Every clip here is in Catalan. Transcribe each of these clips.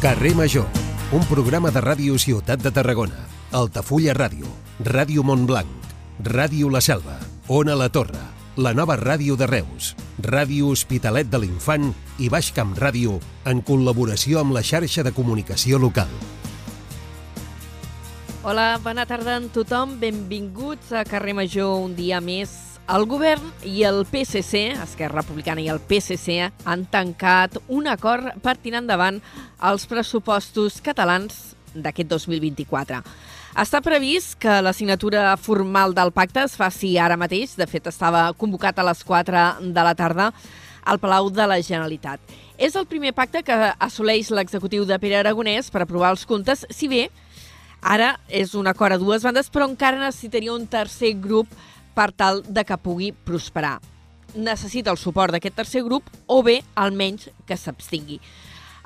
Carrer Major, un programa de ràdio Ciutat de Tarragona, Altafulla Ràdio, Ràdio Montblanc, Ràdio La Selva, Ona La Torre, la nova ràdio de Reus, Ràdio Hospitalet de l'Infant i Baix Camp Ràdio en col·laboració amb la xarxa de comunicació local. Hola, bona tarda a tothom. Benvinguts a Carrer Major un dia més. El govern i el PSC, Esquerra Republicana i el PSC, han tancat un acord per tirar endavant els pressupostos catalans d'aquest 2024. Està previst que la signatura formal del pacte es faci ara mateix. De fet, estava convocat a les 4 de la tarda al Palau de la Generalitat. És el primer pacte que assoleix l'executiu de Pere Aragonès per aprovar els comptes, si bé ara és un acord a dues bandes, però encara necessitaria un tercer grup per tal de que pugui prosperar. Necessita el suport d'aquest tercer grup o bé, almenys, que s'abstingui.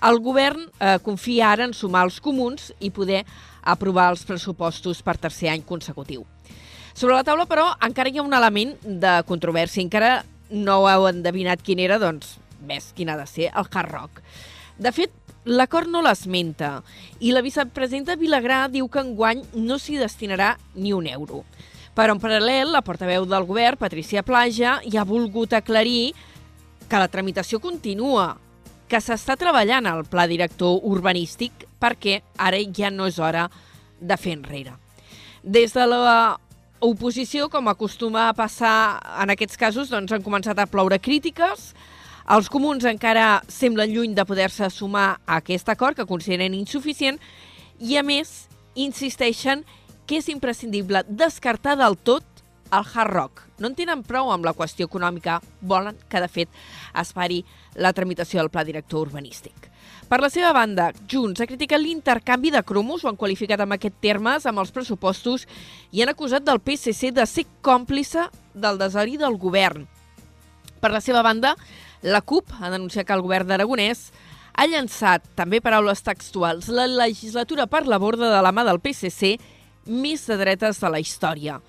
El govern eh, confia ara en sumar els comuns i poder aprovar els pressupostos per tercer any consecutiu. Sobre la taula, però, encara hi ha un element de controvèrsia. Encara no heu endevinat quin era, doncs, ves quin ha de ser, el hard rock. De fet, l'acord no l'esmenta i la vicepresidenta Vilagrà diu que enguany no s'hi destinarà ni un euro. Però en paral·lel, la portaveu del govern, Patricia Plaja, ja ha volgut aclarir que la tramitació continua, que s'està treballant al pla director urbanístic perquè ara ja no és hora de fer enrere. Des de la oposició, com acostuma a passar en aquests casos, doncs han començat a ploure crítiques. Els comuns encara semblen lluny de poder-se sumar a aquest acord, que consideren insuficient, i a més insisteixen és imprescindible descartar del tot el hard rock. No en tenen prou amb la qüestió econòmica, volen que, de fet, es pari la tramitació del pla director urbanístic. Per la seva banda, Junts ha criticat l'intercanvi de cromos, ho han qualificat amb aquest termes, amb els pressupostos, i han acusat del PSC de ser còmplice del desori del govern. Per la seva banda, la CUP ha denunciat que el govern d'Aragonès ha llançat, també paraules textuals, la legislatura per la borda de la mà del PSC més de dretes de la història.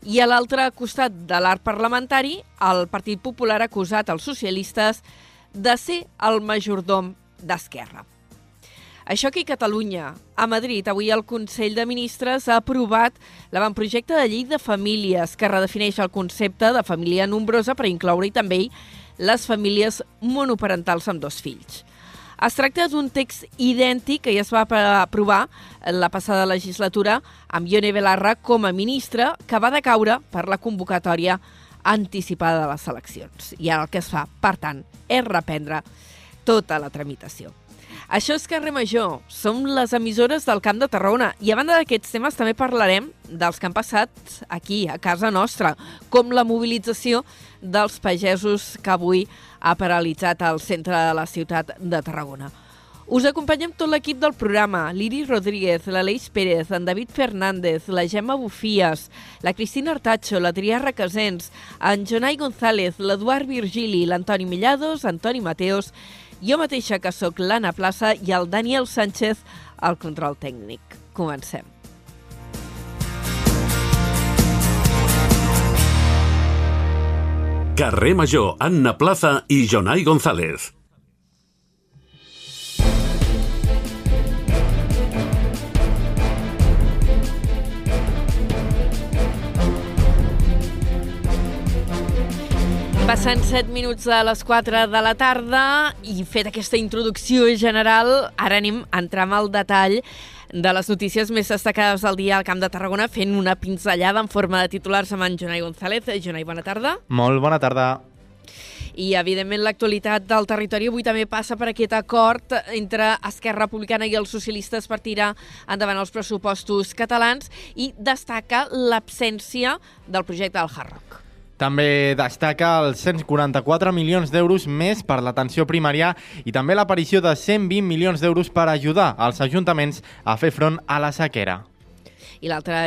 I a l'altre costat de l'arc parlamentari, el Partit Popular ha acusat els socialistes de ser el majordom d'Esquerra. Això aquí a Catalunya, a Madrid, avui el Consell de Ministres ha aprovat l'avantprojecte de llei de famílies que redefineix el concepte de família nombrosa per incloure-hi també les famílies monoparentals amb dos fills. Es tracta d'un text idèntic que ja es va aprovar la passada legislatura amb Ione Belarra com a ministra que va decaure per la convocatòria anticipada de les eleccions. I ara el que es fa, per tant, és reprendre tota la tramitació. Això és Carrer Major, som les emissores del Camp de Tarragona. I a banda d'aquests temes també parlarem dels que han passat aquí, a casa nostra, com la mobilització dels pagesos que avui ha paralitzat el centre de la ciutat de Tarragona. Us acompanyem tot l'equip del programa, l'Iris Rodríguez, l'Aleix Pérez, en David Fernández, la Gemma Bufies, la Cristina Artacho, la Triarra Casens, en Jonai González, l'Eduard Virgili, l'Antoni Millados, Antoni Mateos jo mateixa que sóc l'Anna Plaça i el Daniel Sánchez al control tècnic. Comencem. Carrer Major, Anna Plaza i Jonai González. Passen 7 minuts a les 4 de la tarda i fet aquesta introducció general, ara anem a entrar amb el detall de les notícies més destacades del dia al Camp de Tarragona, fent una pinzellada en forma de titulars amb en Jonai González. Jonai, bona tarda. Molt bona tarda. I, evidentment, l'actualitat del territori avui també passa per aquest acord entre Esquerra Republicana i els socialistes per tirar endavant els pressupostos catalans i destaca l'absència del projecte del Hard Rock. També destaca els 144 milions d'euros més per l'atenció primària i també l'aparició de 120 milions d'euros per ajudar els ajuntaments a fer front a la sequera. I l'altra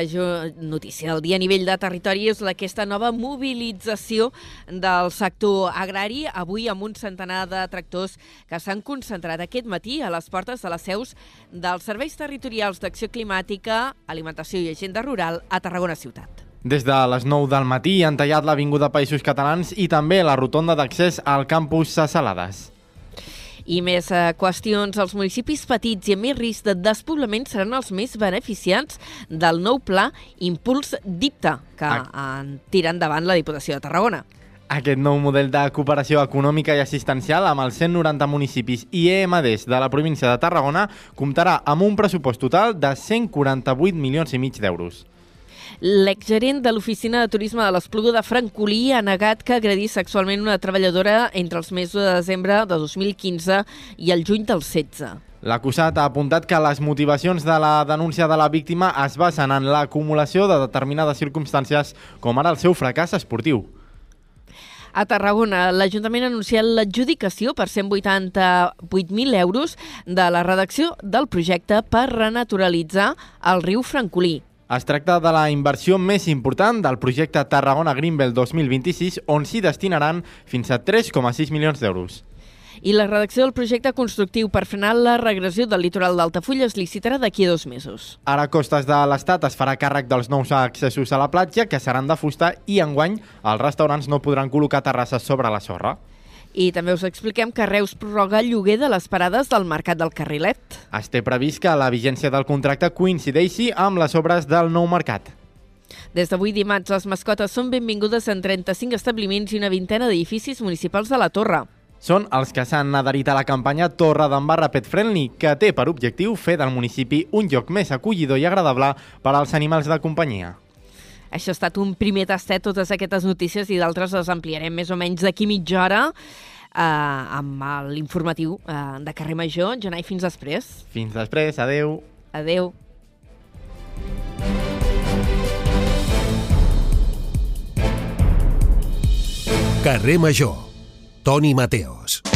notícia del dia a nivell de territori és aquesta nova mobilització del sector agrari, avui amb un centenar de tractors que s'han concentrat aquest matí a les portes de les seus dels serveis territorials d'acció climàtica, alimentació i agenda rural a Tarragona Ciutat. Des de les 9 del matí han tallat l'Avinguda Països Catalans i també la rotonda d'accés al campus Salades. I més eh, qüestions, els municipis petits i amb més risc de despoblament seran els més beneficiats del nou pla Impuls DIPTA, que en tira endavant la Diputació de Tarragona. Aquest nou model de cooperació econòmica i assistencial amb els 190 municipis i EMDs de la província de Tarragona comptarà amb un pressupost total de 148 milions i mig d'euros. L'exgerent de l'Oficina de Turisme de l'Espluga de Francolí ha negat que agredí sexualment una treballadora entre els mesos de desembre de 2015 i el juny del 16. L'acusat ha apuntat que les motivacions de la denúncia de la víctima es basen en l'acumulació de determinades circumstàncies, com ara el seu fracàs esportiu. A Tarragona, l'Ajuntament ha anunciat l'adjudicació per 188.000 euros de la redacció del projecte per renaturalitzar el riu Francolí. Es tracta de la inversió més important del projecte Tarragona Greenbelt 2026, on s'hi destinaran fins a 3,6 milions d'euros. I la redacció del projecte constructiu per frenar la regressió del litoral d'Altafulla es licitarà d'aquí a dos mesos. Ara Costes de l'Estat es farà càrrec dels nous accessos a la platja, que seran de fusta, i enguany els restaurants no podran col·locar terrasses sobre la sorra. I també us expliquem que Reus prorroga el lloguer de les parades del Mercat del Carrilet. Es té previst que la vigència del contracte coincideixi amb les obres del nou mercat. Des d'avui dimarts, les mascotes són benvingudes en 35 establiments i una vintena d'edificis municipals de la Torre. Són els que s'han adherit a la campanya Torre d'Embarra Pet Friendly, que té per objectiu fer del municipi un lloc més acollidor i agradable per als animals de companyia. Això ha estat un primer tastet, totes aquestes notícies, i d'altres les ampliarem més o menys d'aquí mitja hora eh, amb l'informatiu eh, de Carrer Major. Jonai, fins després. Fins després, adeu. Adeu. Carrer Major. Toni Mateos.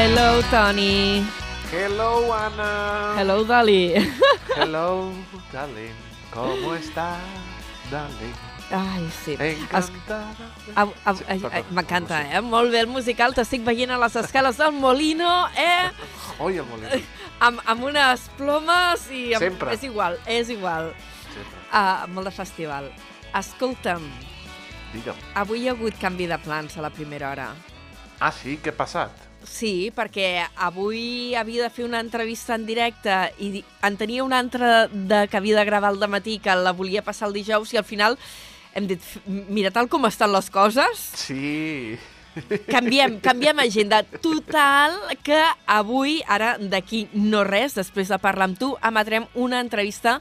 Hello, Toni. Hello, Ana. Hello, Dali. Hello, darling. ¿Cómo estás, darling? Ai, sí. Encantada. Au, au, Sí, ai, perdó, ai, M'encanta, sí. eh? Molt bé el musical. T'estic veient a les escales del Molino, eh? Oi, el molí. Amb, amb unes plomes i... Amb... Sempre. És igual, és igual. Sempre. Uh, molt de festival. Escolta'm, Digue'm. avui hi ha hagut canvi de plans a la primera hora. Ah, sí? Què ha passat? Sí, perquè avui havia de fer una entrevista en directe i en tenia una altra de, que havia de gravar al matí que la volia passar el dijous i al final hem dit, "F- mira tal com estan les coses, Sí. canviem, canviem agenda. Total, que avui, ara d'aquí no res, després de parlar amb tu, emetrem una entrevista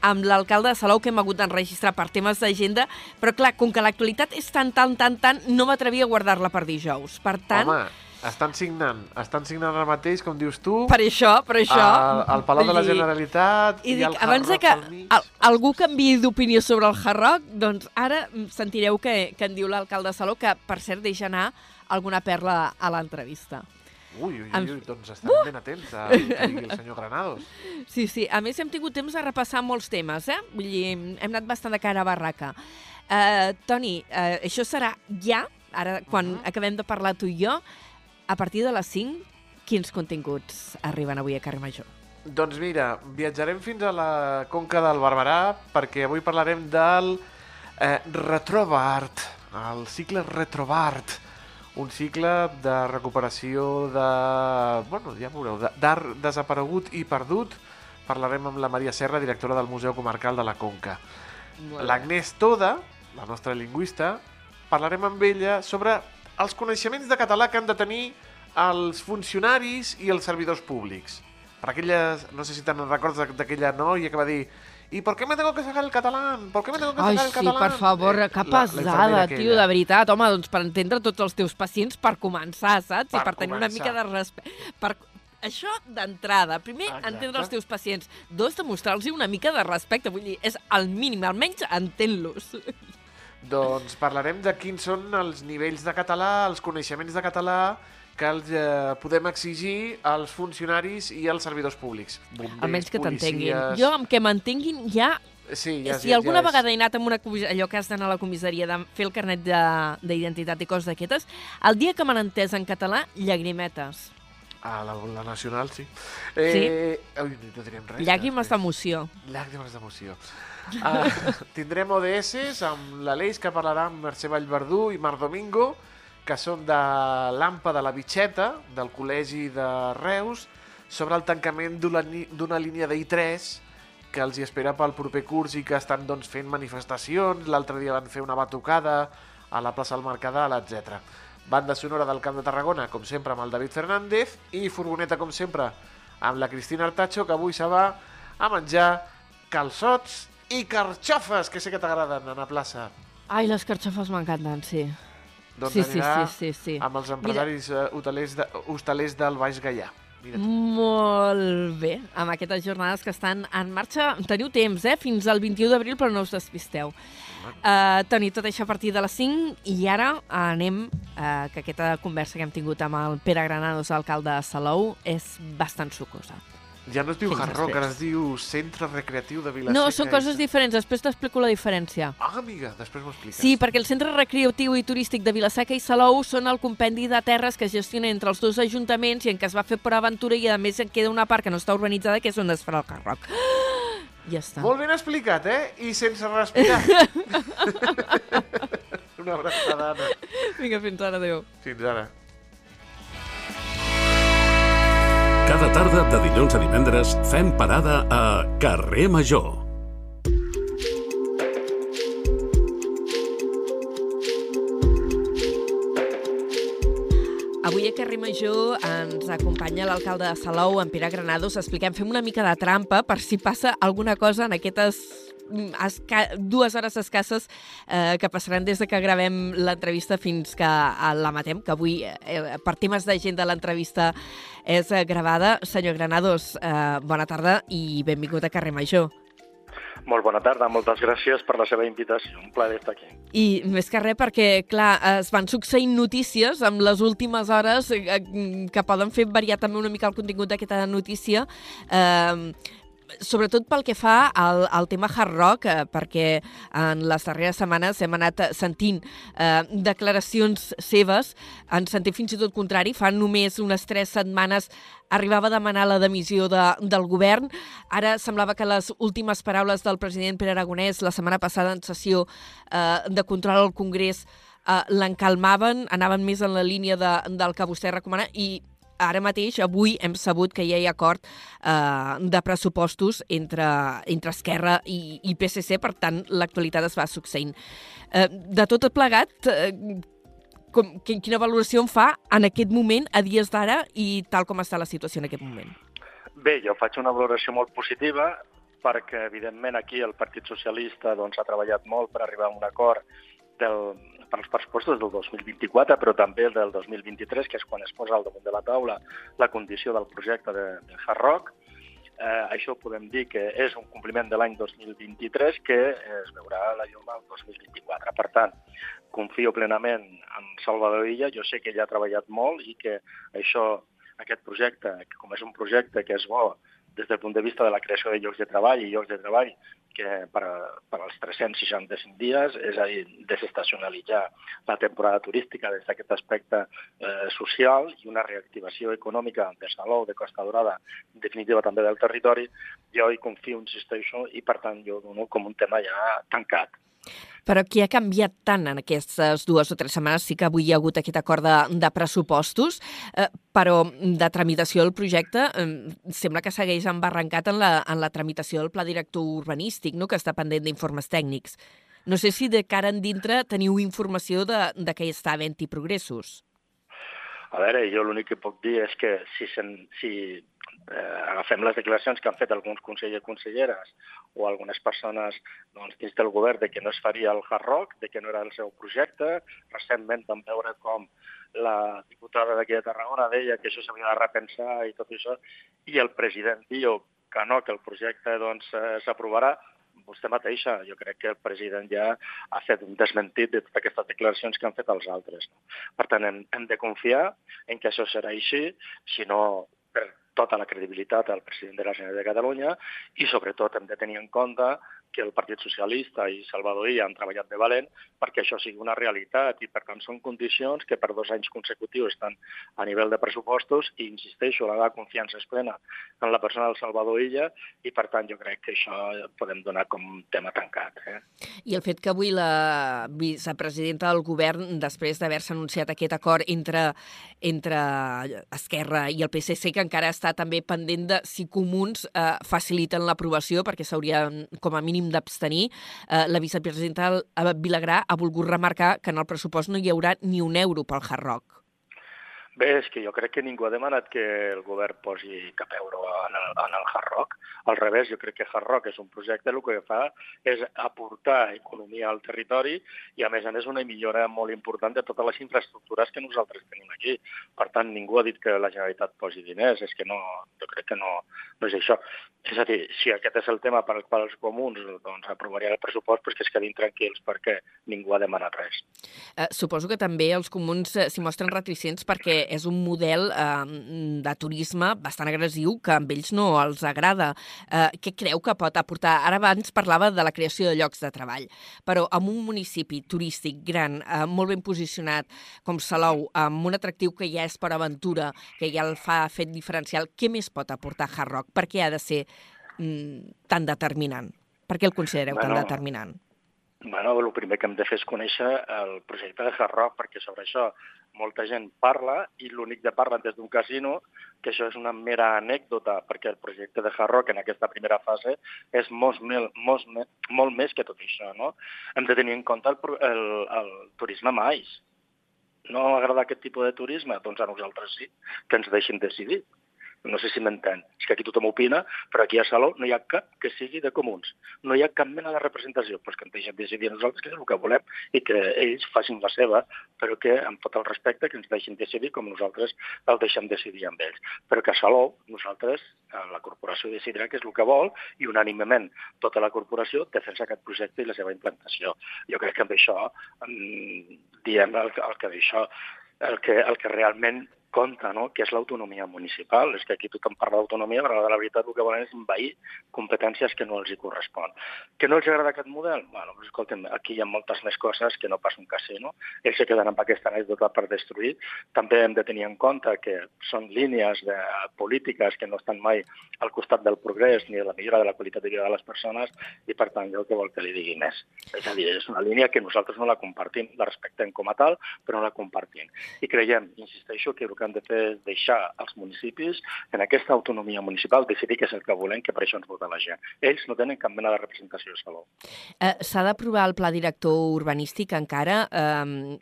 amb l'alcalde de Salou que hem hagut d'enregistrar per temes d'agenda, però clar, com que l'actualitat és tan, tan, tan, tan, no m'atrevia a guardar-la per dijous. Per tant, Home, estan signant. Estan signant ara mateix, com dius tu, per això, per això... al, al Palau de la Generalitat I i, dic, al abans que al algú canviï d'opinió sobre el Hard Rock, doncs ara mm, sentireu que, que en diu l'alcalde de Salou, que per cert deixa anar alguna perla a l'entrevista. Ui, ui, en- ui, doncs estan ben atents a digui el senyor Granados. Sí, sí. A més, hem tingut temps de repassar molts temes, eh? Vull dir, hem anat bastant de cara a barraca. Uh, Toni, uh, això serà ja, ara, quan Mhm. acabem de parlar tu i jo, a partir de les 5, quins continguts arriben avui a Carrer Major? Doncs mira, viatjarem fins a la Conca del Barberà perquè avui parlarem del eh, Retrobart, el cicle Retrobart, un cicle de recuperació de... bueno, ja veureu, d'art desaparegut i perdut. Parlarem amb la Maria Serra, directora del Museu Comarcal de la Conca. L'Agnès Toda, la nostra lingüista, parlarem amb ella sobre els coneixements de català que han de tenir els funcionaris i els servidors públics. Per aquelles, no sé si te'n recordes d'aqu- d'aquella noia que va dir ¿Y por qué me tengo que sacar el catalán? ¿Por qué me tengo que Ai, sacar el sí, per favor, Eh, que pesada, tio, de veritat. Home, doncs per entendre tots els teus pacients, per començar, saps? I Per per tenir una començar. mica de respecte. Per... Això d'entrada. Primer, Exacte. entendre els teus pacients. Dos, demostrar-los una mica de respecte. Vull dir, és el mínim, almenys entén-los. Doncs parlarem de quins són els nivells de català, els coneixements de català que els eh, podem exigir als funcionaris i als servidors públics. Bombers, almenys que t'entenguin. Jo, amb que m'entenguin, ja... Sí, ja, si ja, alguna ja és- vegada he anat amb una comis- allò que has d'anar a la comissaria de fer el carnet de- d'identitat i coses d'aquestes, el dia que m'han entès en català, llagrimetes. A la, la nacional, sí. Eh, sí? Ui, no direm res. Llàgrimes d'emoció. Llàgrimes d'emoció. Uh, tindrem ODS amb l'Aleix que parlarà amb Mercè Vallverdú i Mar Domingo, que són de l'AMPA de la Bitxeta, del Col·legi de Reus, sobre el tancament d'una línia d'I3 que els hi espera pel proper curs i que estan doncs, fent manifestacions. L'altre dia van fer una batucada a la plaça del Mercadal, etc. Banda sonora del Camp de Tarragona, com sempre, amb el David Fernández, i furgoneta, com sempre, amb la Cristina Artacho, que avui se va a menjar calçots i carxofes, que sé que t'agraden, a plaça. Ai, les carxofes m'encanten, sí. Doncs sí, sí, sí, sí, sí. amb els empresaris Mira... Eh, hotelers, de, hostalers del Baix Gaià. Molt bé, amb aquestes jornades que estan en marxa. Teniu temps, eh? Fins al 21 d'abril, però no us despisteu. Uh, Toni, tot això a partir de les 5 i ara anem, uh, que aquesta conversa que hem tingut amb el Pere Granados, alcalde de Salou, és bastant sucosa. Ja no es diu Hard Rock, ara es diu Centre Recreatiu de Vilaseca. No, són coses diferents, després t'explico la diferència. Ah, amiga, després m'ho expliques. Sí, perquè el Centre Recreatiu i Turístic de Vilaseca i Salou són el compendi de terres que es gestiona entre els dos ajuntaments i en què es va fer per aventura i a més en queda una part que no està urbanitzada, que és on es farà el Hard Rock. Ja està. Molt ben explicat, eh? I sense respirar. una abraçada, Anna. Vinga, fins ara, adéu. Fins ara. Cada tarda de dilluns a divendres fem parada a Carrer Major. Avui a Carrer Major ens acompanya l'alcalde de Salou, en Pere Granados. Expliquem, fem una mica de trampa per si passa alguna cosa en aquestes esca dues hores escasses eh, que passaran des de que gravem l'entrevista fins que eh, la matem, que avui, eh, per temes de gent de l'entrevista, és eh, gravada. Senyor Granados, eh, bona tarda i benvingut a Carrer Major. Molt bona tarda, moltes gràcies per la seva invitació. Un plaer estar aquí. I més que res perquè, clar, es van succeint notícies amb les últimes hores eh, que poden fer variar també una mica el contingut d'aquesta notícia. Eh, sobretot pel que fa al, al tema hard rock, eh, perquè en les darreres setmanes hem anat sentint eh, declaracions seves, en sentit fins i tot contrari, fa només unes tres setmanes arribava a demanar la demissió de, del govern. Ara semblava que les últimes paraules del president Pere Aragonès la setmana passada en sessió eh, de control al Congrés eh, l'encalmaven, anaven més en la línia de, del que vostè recomana i ara mateix, avui, hem sabut que ja hi ha acord eh, de pressupostos entre, entre Esquerra i, i PSC, per tant, l'actualitat es va succeint. Eh, de tot plegat, eh, com, quina valoració en fa en aquest moment, a dies d'ara, i tal com està la situació en aquest moment? Bé, jo faig una valoració molt positiva perquè, evidentment, aquí el Partit Socialista doncs, ha treballat molt per arribar a un acord del, per als pressupostos del 2024, però també del 2023, que és quan es posa al damunt de la taula la condició del projecte de, de Hard Rock. Eh, això podem dir que és un compliment de l'any 2023 que es veurà la llum el 2024. Per tant, confio plenament en Salvador Illa, jo sé que ell ha treballat molt i que això, aquest projecte, com és un projecte que és bo des del punt de vista de la creació de llocs de treball i llocs de treball que per, per als 365 dies, és a dir, desestacionalitzar la temporada turística des d'aquest aspecte eh, social i una reactivació econòmica de Salou, de Costa Dorada, definitiva també del territori, jo hi confio, insisteixo, i per tant jo dono com un tema ja tancat. Però qui ha canviat tant en aquestes dues o tres setmanes? Sí que avui hi ha hagut aquest acord de, de pressupostos, eh, però de tramitació del projecte eh, sembla que segueix embarrancat en la, en la tramitació del pla director urbanístic, no? que està pendent d'informes tècnics. No sé si de cara en dintre teniu informació de, de que hi està havent-hi progressos. A veure, jo l'únic que puc dir és que si, sen, si eh, agafem les declaracions que han fet alguns consellers i conselleres o algunes persones doncs, dins del govern de que no es faria el Hard Rock, de que no era el seu projecte. Recentment vam veure com la diputada d'aquí de Tarragona deia que això s'havia de repensar i tot això, i el president diu que no, que el projecte doncs, eh, s'aprovarà, vostè mateixa, jo crec que el president ja ha fet un desmentit de totes aquestes declaracions que han fet els altres. No? Per tant, hem, hem de confiar en que això serà així, si no per tota la credibilitat al president de la Generalitat de Catalunya i sobretot hem de tenir en compte que el Partit Socialista i Salvador Illa han treballat de valent perquè això sigui una realitat i, per tant, són condicions que per dos anys consecutius estan a nivell de pressupostos i, insisteixo, la confiança és plena en la persona del Salvador Illa i, per tant, jo crec que això podem donar com un tema tancat. Eh? I el fet que avui la vicepresidenta del govern, després d'haver-se anunciat aquest acord entre, entre Esquerra i el PSC, que encara està també pendent de si comuns eh, faciliten l'aprovació, perquè s'hauria com a mínim d'abstenir, eh, la vicepresidenta Vilagrà ha volgut remarcar que en el pressupost no hi haurà ni un euro pel Hard Rock. Bé, és que jo crec que ningú ha demanat que el govern posi cap euro en el, en el Hard Rock. Al revés, jo crec que Hard Rock és un projecte el que fa és aportar economia al territori i, a més a més, una millora molt important de totes les infraestructures que nosaltres tenim aquí. Per tant, ningú ha dit que la Generalitat posi diners, és que no, jo crec que no, no és això. És a dir, si aquest és el tema per al qual els comuns doncs, aprovarien el pressupost, però que es quedin tranquils perquè ningú ha demanat res. Eh, suposo que també els comuns eh, s'hi mostren reticents perquè és un model eh, de turisme bastant agressiu que amb ells no els agrada. Eh, què creu que pot aportar? Ara abans parlava de la creació de llocs de treball, però en un municipi turístic gran, eh, molt ben posicionat com Salou, amb un atractiu que ja és per aventura, que ja el fa fet diferencial, què més pot aportar Hard Rock? Per què ha de ser mm, tan determinant? Per què el considereu bueno, tan determinant? Bueno, el primer que hem de fer és conèixer el projecte de Hard Rock, perquè sobre això molta gent parla i l'únic que parlen des d'un casino, que això és una mera anècdota, perquè el projecte de Hard Rock en aquesta primera fase és molt, molt, molt més que tot això. No? Hem de tenir en compte el, el, el turisme mais. No agrada aquest tipus de turisme? Doncs a nosaltres sí, que ens deixin decidir. No sé si m'entén. És que aquí tothom opina, però aquí a Salou no hi ha cap que sigui de comuns. No hi ha cap mena de representació. Pues que ens deixem decidir nosaltres que és el que volem i que ells facin la seva, però que amb tot el respecte que ens deixin decidir com nosaltres el deixem decidir amb ells. Però que a Salou nosaltres, la corporació decidirà què és el que vol i unànimement tota la corporació defensa aquest projecte i la seva implantació. Jo crec que amb això mm, diem el, el que d'això el que, el que realment compte, no? que és l'autonomia municipal. És que aquí tothom parla d'autonomia, però la veritat el que volen és envair competències que no els hi correspon. Que no els agrada aquest model? Bueno, doncs, escolta'm, aquí hi ha moltes més coses que no pas un casino. Ells se queden amb aquesta anècdota per destruir. També hem de tenir en compte que són línies de polítiques que no estan mai al costat del progrés ni de la millora de la qualitat de vida de les persones i, per tant, jo que vol que li digui més. És a dir, és una línia que nosaltres no la compartim, la respectem com a tal, però no la compartim. I creiem, insisteixo, que el que han de fer és deixar als municipis en aquesta autonomia municipal decidir què és el que volem, que per això ens vota la gent. Ells no tenen cap mena de representació a Salou. Eh, S'ha d'aprovar el pla director urbanístic encara. Eh,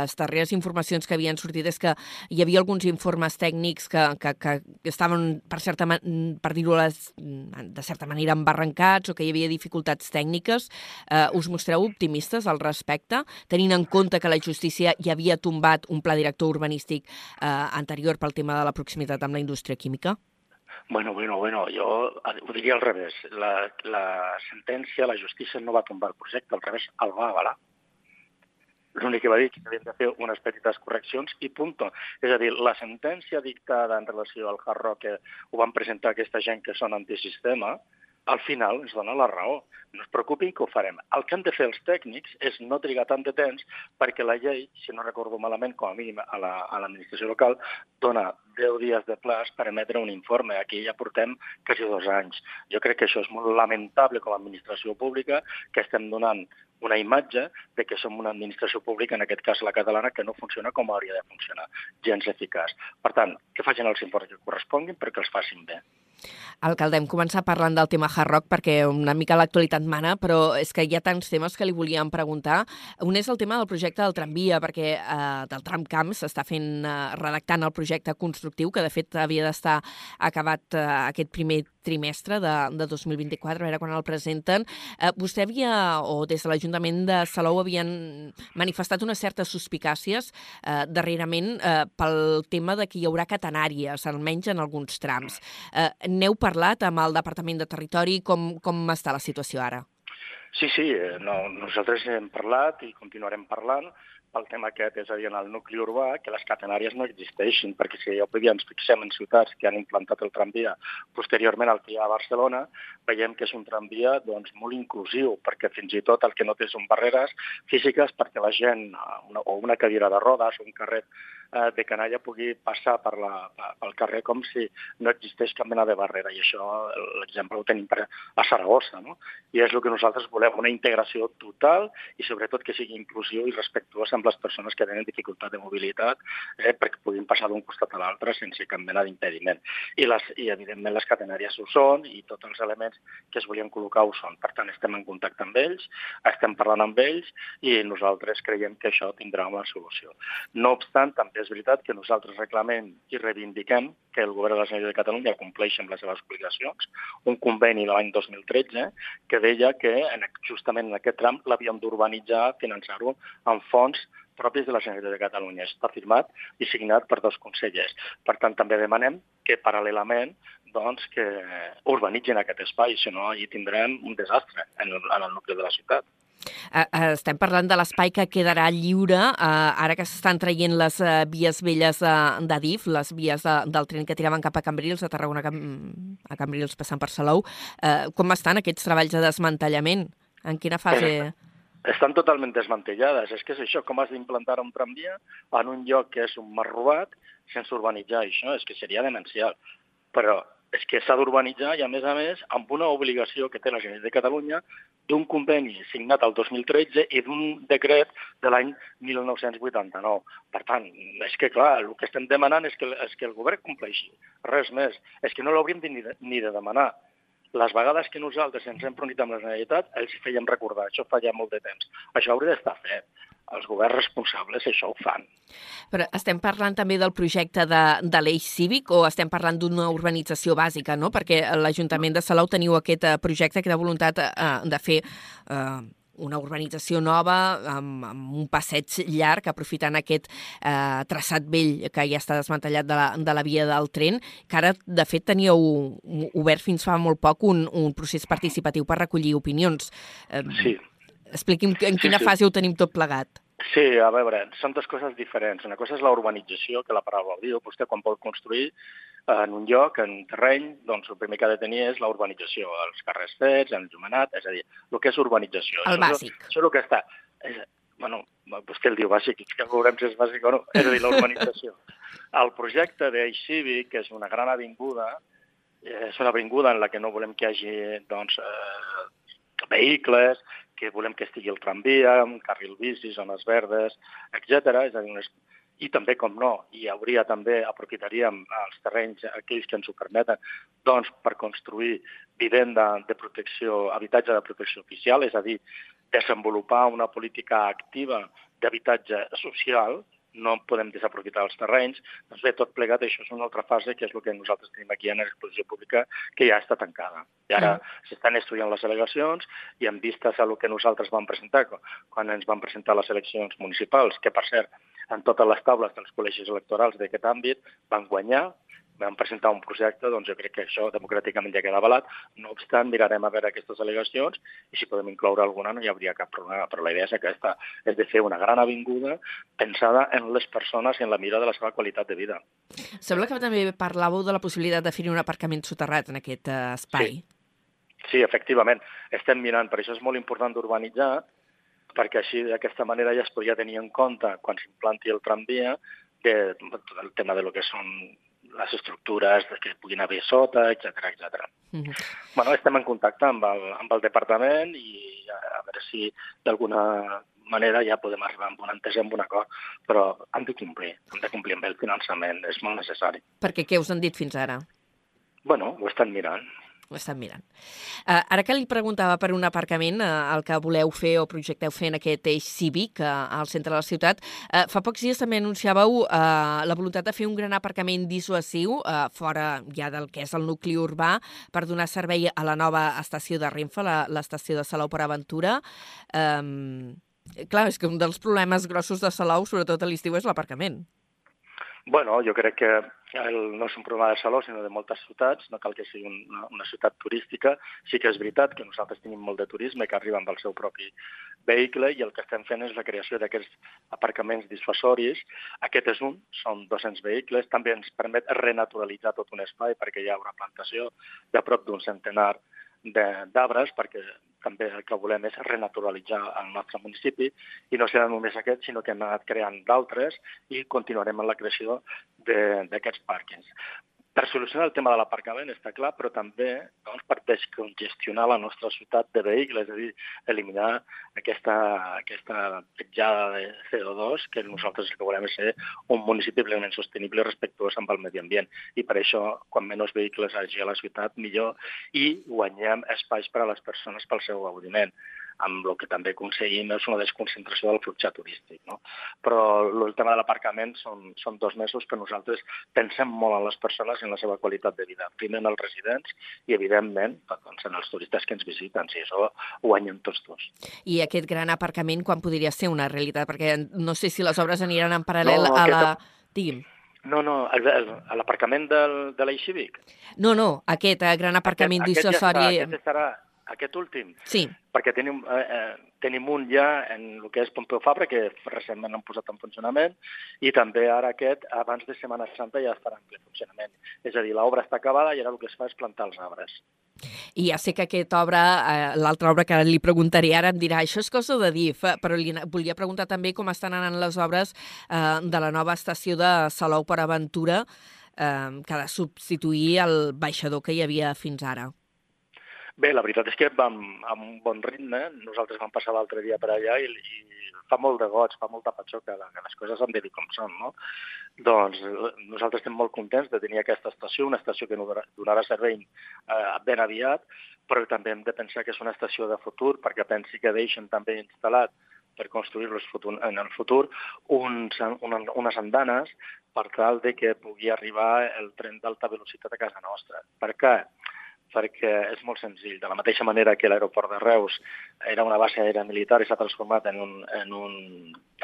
les darreres informacions que havien sortit és que hi havia alguns informes tècnics que, que, que estaven, per, certa, per dir-ho de certa manera, embarrancats o que hi havia dificultats tècniques. Eh, us mostreu optimistes al respecte, tenint en compte que la justícia ja havia tombat un pla director urbanístic eh, anterior pel tema de la proximitat amb la indústria química? Bueno, bueno, bueno, jo ho diria al revés. La, la sentència, la justícia no va tombar el projecte, al revés, el va avalar. L'únic que va dir que havien de fer unes petites correccions i punt. És a dir, la sentència dictada en relació al Hard Rock que ho van presentar aquesta gent que són antisistema, al final ens dona la raó. No es preocupin que ho farem. El que han de fer els tècnics és no trigar tant de temps perquè la llei, si no recordo malament, com a mínim a l'administració la, local, dona 10 dies de plaç per emetre un informe. Aquí ja portem quasi dos anys. Jo crec que això és molt lamentable com a administració pública, que estem donant una imatge de que som una administració pública, en aquest cas la catalana, que no funciona com hauria de funcionar, gens eficaç. Per tant, que facin els informes que corresponguin perquè els facin bé. Alcalde, hem començat parlant del tema Hard Rock perquè una mica l'actualitat mana, però és que hi ha tants temes que li volíem preguntar. Un és el tema del projecte del tramvia, perquè eh, del tramcamp s'està fent, eh, redactant el projecte constructiu, que de fet havia d'estar acabat eh, aquest primer trimestre de, de 2024, a veure quan el presenten. Eh, vostè havia, o des de l'Ajuntament de Salou, havien manifestat unes certes suspicàcies eh, darrerament eh, pel tema de que hi haurà catenàries, almenys en alguns trams. Eh, n'heu parlat amb el Departament de Territori? Com, com està la situació ara? Sí, sí, eh, no, nosaltres hem parlat i continuarem parlant pel tema aquest, és a dir, en el nucli urbà, que les catenàries no existeixin, perquè si ja dia ens fixem en ciutats que han implantat el tramvia posteriorment al que hi ha a Barcelona, veiem que és un tramvia doncs, molt inclusiu, perquè fins i tot el que no té són barreres físiques perquè la gent, una, o una cadira de rodes o un carret eh, de canalla pugui passar per la, pel carrer com si no existeix cap mena de barrera. I això, l'exemple ho tenim per, a Saragossa. No? I és el que nosaltres volem, una integració total i sobretot que sigui inclusiu i respectuós amb les persones que tenen dificultat de mobilitat eh, perquè puguin passar d'un costat a l'altre sense cap mena d'impediment. I, les, I, evidentment, les catenàries ho són i tots els elements que es volien col·locar ho són. Per tant, estem en contacte amb ells, estem parlant amb ells i nosaltres creiem que això tindrà una solució. No obstant, també és veritat que nosaltres reclamem i reivindiquem que el govern de la Generalitat de Catalunya compleixi amb les seves obligacions. Un conveni de l'any 2013 que deia que en, justament en aquest tram l'havíem d'urbanitzar, finançar-ho amb fons propis de la Generalitat de Catalunya. Està firmat i signat per dos consellers. Per tant, també demanem que paral·lelament doncs, que urbanitzin aquest espai, si no, allà tindrem un desastre en el, en el nucli de la ciutat. Uh, uh, estem parlant de l'espai que quedarà lliure uh, ara que s'estan traient les uh, vies velles uh, d'Adif, les vies de, del tren que tiraven cap a Cambrils, a Tarragona a Cambrils passant per Salou. Uh, com estan aquests treballs de desmantellament? En quina fase... Estan totalment desmantellades. És que és això, com has d'implantar un tramvia en un lloc que és un mar robat sense urbanitzar això? És que seria demencial. Però és que s'ha d'urbanitzar i, a més a més, amb una obligació que té la Generalitat de Catalunya d'un conveni signat el 2013 i d'un decret de l'any 1989. Per tant, és que, clar, el que estem demanant és que, és que el govern compleixi. Res més. És que no l'hauríem ni, de, ni de demanar. Les vegades que nosaltres ens hem reunit amb la Generalitat, els fèiem recordar. Això fa ja molt de temps. Això hauria d'estar fet els governs responsables això ho fan. Però estem parlant també del projecte de, de l'eix cívic o estem parlant d'una urbanització bàsica, no? Perquè l'Ajuntament de Salou teniu aquest eh, projecte, aquesta voluntat eh, de fer eh, una urbanització nova amb, amb un passeig llarg aprofitant aquest eh, traçat vell que ja està desmantellat de la, de la via del tren, que ara, de fet, teníeu obert fins fa molt poc un, un procés participatiu per recollir opinions. Eh, sí. Expliqui'm en quina sí, sí. fase ho tenim tot plegat. Sí, a veure, són dues coses diferents. Una cosa és la urbanització, que la paraula ho diu. Vostè quan vol construir en un lloc, en terreny, doncs el primer que ha de tenir és la urbanització, els carrers fets, el llumenat, és a dir, el que és urbanització. El això, bàsic. Això, això és el que està. És, bueno, vostè el diu bàsic, que veurem si és bàsic o no, és a dir, la urbanització. El projecte d'Eix Cívic, que és una gran avinguda, és una avinguda en la que no volem que hi hagi doncs, eh, vehicles, que volem que estigui el tramvia, un carril bici, zones verdes, etc. És a dir, unes... I també, com no, hi hauria també, aprofitaríem els terrenys, aquells que ens ho permeten, doncs per construir vivenda de protecció, habitatge de protecció oficial, és a dir, desenvolupar una política activa d'habitatge social, no podem desaprofitar els terrenys. Doncs bé, tot plegat, això és una altra fase, que és el que nosaltres tenim aquí en l'exposició pública, que ja està tancada. I ara mm. s'estan estudiant les al·legacions i en vistes a el que nosaltres vam presentar quan ens van presentar les eleccions municipals, que per cert, en totes les taules dels col·legis electorals d'aquest àmbit van guanyar, vam presentar un projecte, doncs jo crec que això democràticament ja queda avalat. No obstant, mirarem a veure aquestes al·legacions i si podem incloure alguna no hi hauria cap problema, però la idea és aquesta, és de fer una gran avinguda pensada en les persones i en la mira de la seva qualitat de vida. Sembla que també parlàveu de la possibilitat de fer un aparcament soterrat en aquest uh, espai. Sí. sí, efectivament. Estem mirant, per això és molt important d'urbanitzar, perquè així d'aquesta manera ja es podria tenir en compte quan s'implanti el tramvia de, el tema de lo que són les estructures que puguin haver sota, etc etc. Mm -hmm. bueno, estem en contacte amb el, amb el departament i a, a veure si d'alguna manera ja podem arribar amb un entesa, amb un acord, però han de complir, han de complir amb el finançament, és molt necessari. Perquè què us han dit fins ara? Bueno, ho estan mirant ho estan mirant. Uh, ara que li preguntava per un aparcament, uh, el que voleu fer o projecteu fer en aquest eix cívic uh, al centre de la ciutat, uh, fa pocs dies també anunciàveu uh, la voluntat de fer un gran aparcament dissuasiu uh, fora ja del que és el nucli urbà per donar servei a la nova estació de Renfe, l'estació de Salou per Aventura. Um, clar, és que un dels problemes grossos de Salou, sobretot a l'estiu, és l'aparcament. Bueno, jo crec que el, no és un problema de Salou, sinó de moltes ciutats, no cal que sigui una, una ciutat turística. Sí que és veritat que nosaltres tenim molt de turisme que arriba amb el seu propi vehicle i el que estem fent és la creació d'aquests aparcaments dissuasoris. Aquest és un, són 200 vehicles, també ens permet renaturalitzar tot un espai perquè hi ha una plantació de prop d'un centenar d'arbres perquè també el que volem és renaturalitzar el nostre municipi i no serà només aquest, sinó que hem anat creant d'altres i continuarem en la creació d'aquests pàrquings per solucionar el tema de l'aparcament, està clar, però també doncs, per descongestionar la nostra ciutat de vehicles, és a dir, eliminar aquesta, aquesta petjada de CO2, que nosaltres el que volem és ser un municipi plenament sostenible i respectuós amb el medi ambient. I per això, quan menys vehicles hagi a la ciutat, millor, i guanyem espais per a les persones pel seu gaudiment amb el que també aconseguim és una desconcentració del flux turístic. No? Però el tema de l'aparcament són, són dos mesos que nosaltres pensem molt en les persones i en la seva qualitat de vida. Primer en els residents i, evidentment, doncs, en els turistes que ens visiten. Si això guanyen tots dos. I aquest gran aparcament quan podria ser una realitat? Perquè no sé si les obres aniran en paral·lel no, a la... Aquesta... Digui'm. No, no, l'aparcament de l'Eix Cívic. No, no, aquest eh, gran aparcament dissuasori... Aquest, aquest estarà, aquest últim? Sí. Perquè tenim, eh, eh, tenim un ja en el que és Pompeu Fabra, que recentment han posat en funcionament, i també ara aquest, abans de Setmana Santa, ja estarà en ple funcionament. És a dir, l'obra està acabada i ara el que es fa és plantar els arbres. I ja sé que aquesta obra, eh, l'altra obra que li preguntaré ara, em dirà això és cosa de DIF, però li volia preguntar també com estan anant les obres eh, de la nova estació de Salou per Aventura, eh, que ha de substituir el baixador que hi havia fins ara. Bé, la veritat és que vam amb un bon ritme. Nosaltres vam passar l'altre dia per allà i, i fa molt de goig, fa molta patxoca, que les coses han de dir com són, no? Doncs nosaltres estem molt contents de tenir aquesta estació, una estació que donarà servei eh, ben aviat, però també hem de pensar que és una estació de futur, perquè pensi que deixen també instal·lat per construir-los en el futur uns, una, unes andanes per tal de que pugui arribar el tren d'alta velocitat a casa nostra. Per què? Perquè és molt senzill. De la mateixa manera que l'aeroport de Reus era una base aèria militar i s'ha transformat en un, en un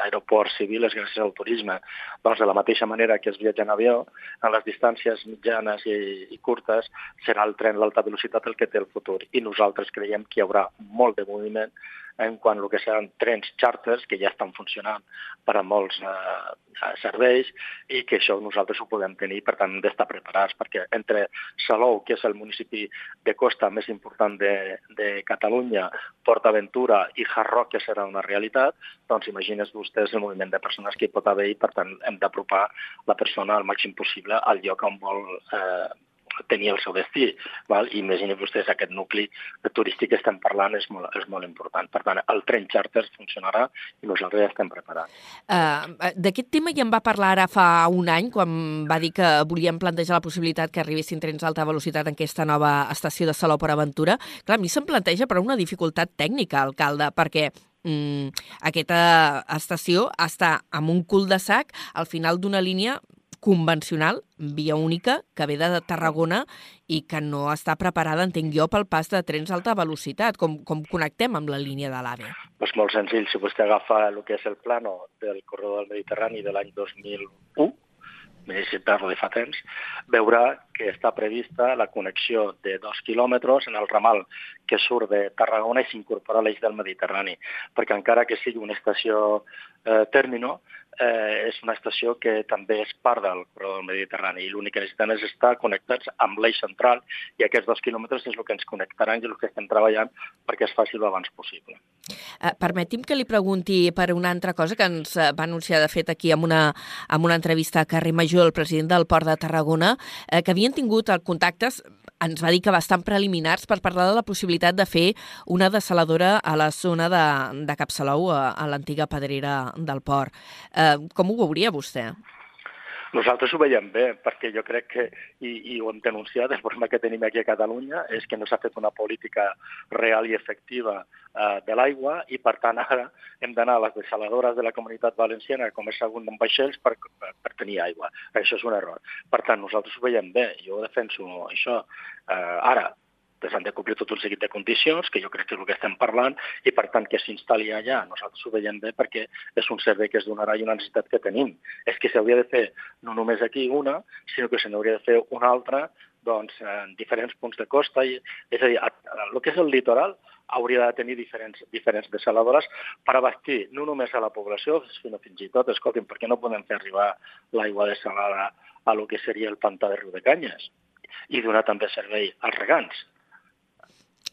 aeroport civil, és gràcies al turisme. Doncs de la mateixa manera que es viatja en avió, en les distàncies mitjanes i, i curtes serà el tren d'alta velocitat el que té el futur. I nosaltres creiem que hi haurà molt de moviment en quant al que seran trens charters, que ja estan funcionant per a molts eh, serveis, i que això nosaltres ho podem tenir, per tant, hem d'estar preparats, perquè entre Salou, que és el municipi de costa més important de, de Catalunya, Port Aventura i Harroc, que serà una realitat, doncs imagines vostès el moviment de persones que hi pot haver i, per tant, hem d'apropar la persona al màxim possible al lloc on vol eh, tenir el seu destí. Val? I imaginin vostès aquest nucli turístic que estem parlant és molt, és molt important. Per tant, el tren charter funcionarà i nosaltres ja estem preparats. Uh, D'aquest tema ja en va parlar ara fa un any, quan va dir que volíem plantejar la possibilitat que arribessin trens d'alta velocitat en aquesta nova estació de Salou per Aventura. Clar, a mi se'm planteja però una dificultat tècnica, alcalde, perquè mm, aquesta estació està amb un cul de sac al final d'una línia convencional, via única, que ve de Tarragona i que no està preparada, entenc jo, pel pas de trens d'alta velocitat. Com, com connectem amb la línia de l'AVE? Pues molt senzill. Si vostè agafa el que és el plano del corredor del Mediterrani de l'any 2001, més de fa temps, veurà que està prevista la connexió de dos quilòmetres en el ramal que surt de Tarragona i s'incorpora a l'eix del Mediterrani, perquè encara que sigui una estació eh, tèrmino, eh, és una estació que també és part del corredor del Mediterrani i l'únic que necessitem és estar connectats amb l'eix central i aquests dos quilòmetres és el que ens connectaran i el que estem treballant perquè es faci l'abans possible. Eh, permeti'm que li pregunti per una altra cosa que ens eh, va anunciar de fet aquí amb una, amb una entrevista a Carrer Major, el president del Port de Tarragona, eh, que havien tingut contactes ens va dir que bastant preliminars per parlar de la possibilitat de fer una desaladora a la zona de, de Capçalou, a, a l'antiga pedrera del port. Eh, com ho veuria vostè? Nosaltres ho veiem bé, perquè jo crec que, i, i ho hem denunciat, el problema que tenim aquí a Catalunya és que no s'ha fet una política real i efectiva eh, de l'aigua i, per tant, ara hem d'anar a les desaladores de la comunitat valenciana a començar algun amb vaixells per, per tenir aigua. Això és un error. Per tant, nosaltres ho veiem bé, jo defenso això. Eh, ara, s'han de complir tot un seguit de condicions, que jo crec que és el que estem parlant, i per tant que s'instal·li allà, nosaltres ho veiem bé perquè és un servei que es donarà i una necessitat que tenim. És que s'hauria de fer no només aquí una, sinó que se n'hauria de fer una altra doncs, en diferents punts de costa. I, és a dir, el que és el litoral hauria de tenir diferents, diferents desaladores per abastir no només a la població, sinó fins i tot, escolti'm, per què no podem fer arribar l'aigua desalada a lo que seria el pantà de Riu de Canyes i donar també servei als regants?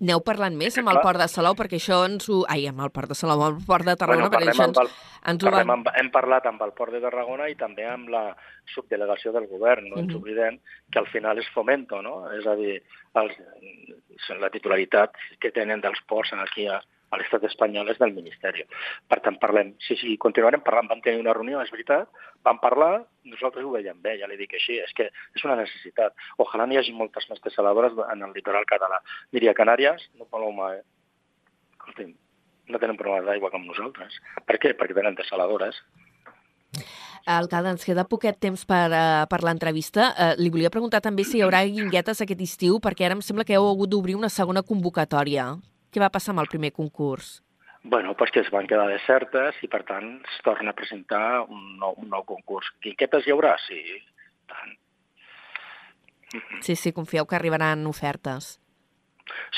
Aneu parlant més amb el port de Salou, perquè això ens ho... Ai, amb el port de Salou, amb el port de Tarragona, bueno, perquè això ens, el, ens ho parlem va... amb, hem parlat amb el port de Tarragona i també amb la subdelegació del govern. No ens Mhm. oblidem que al final és fomento, no? És a dir, els, la titularitat que tenen dels ports aquí a, a l'estat espanyol és del Ministeri. Per tant, parlem, sí, sí, continuarem parlant. Vam tenir una reunió, és veritat, vam parlar, nosaltres ho veiem bé, ja li dic així, és que és una necessitat. Ojalà n'hi hagi moltes més desaladores en el litoral català. Miri, a Canàries, no Paloma, eh? Escolti'm, no tenen problemes d'aigua com nosaltres. Per què? Perquè tenen desaladores. Alcalde, ens queda poquet temps per, uh, per l'entrevista. Uh, li volia preguntar també si hi haurà guinguetes aquest estiu, perquè ara em sembla que heu hagut d'obrir una segona convocatòria. Què va passar amb el primer concurs? Bueno, pues que es van quedar desertes i, per tant, es torna a presentar un nou, un nou concurs. Guinquetes hi haurà? Sí, tant. Sí, sí, confieu que arribaran ofertes.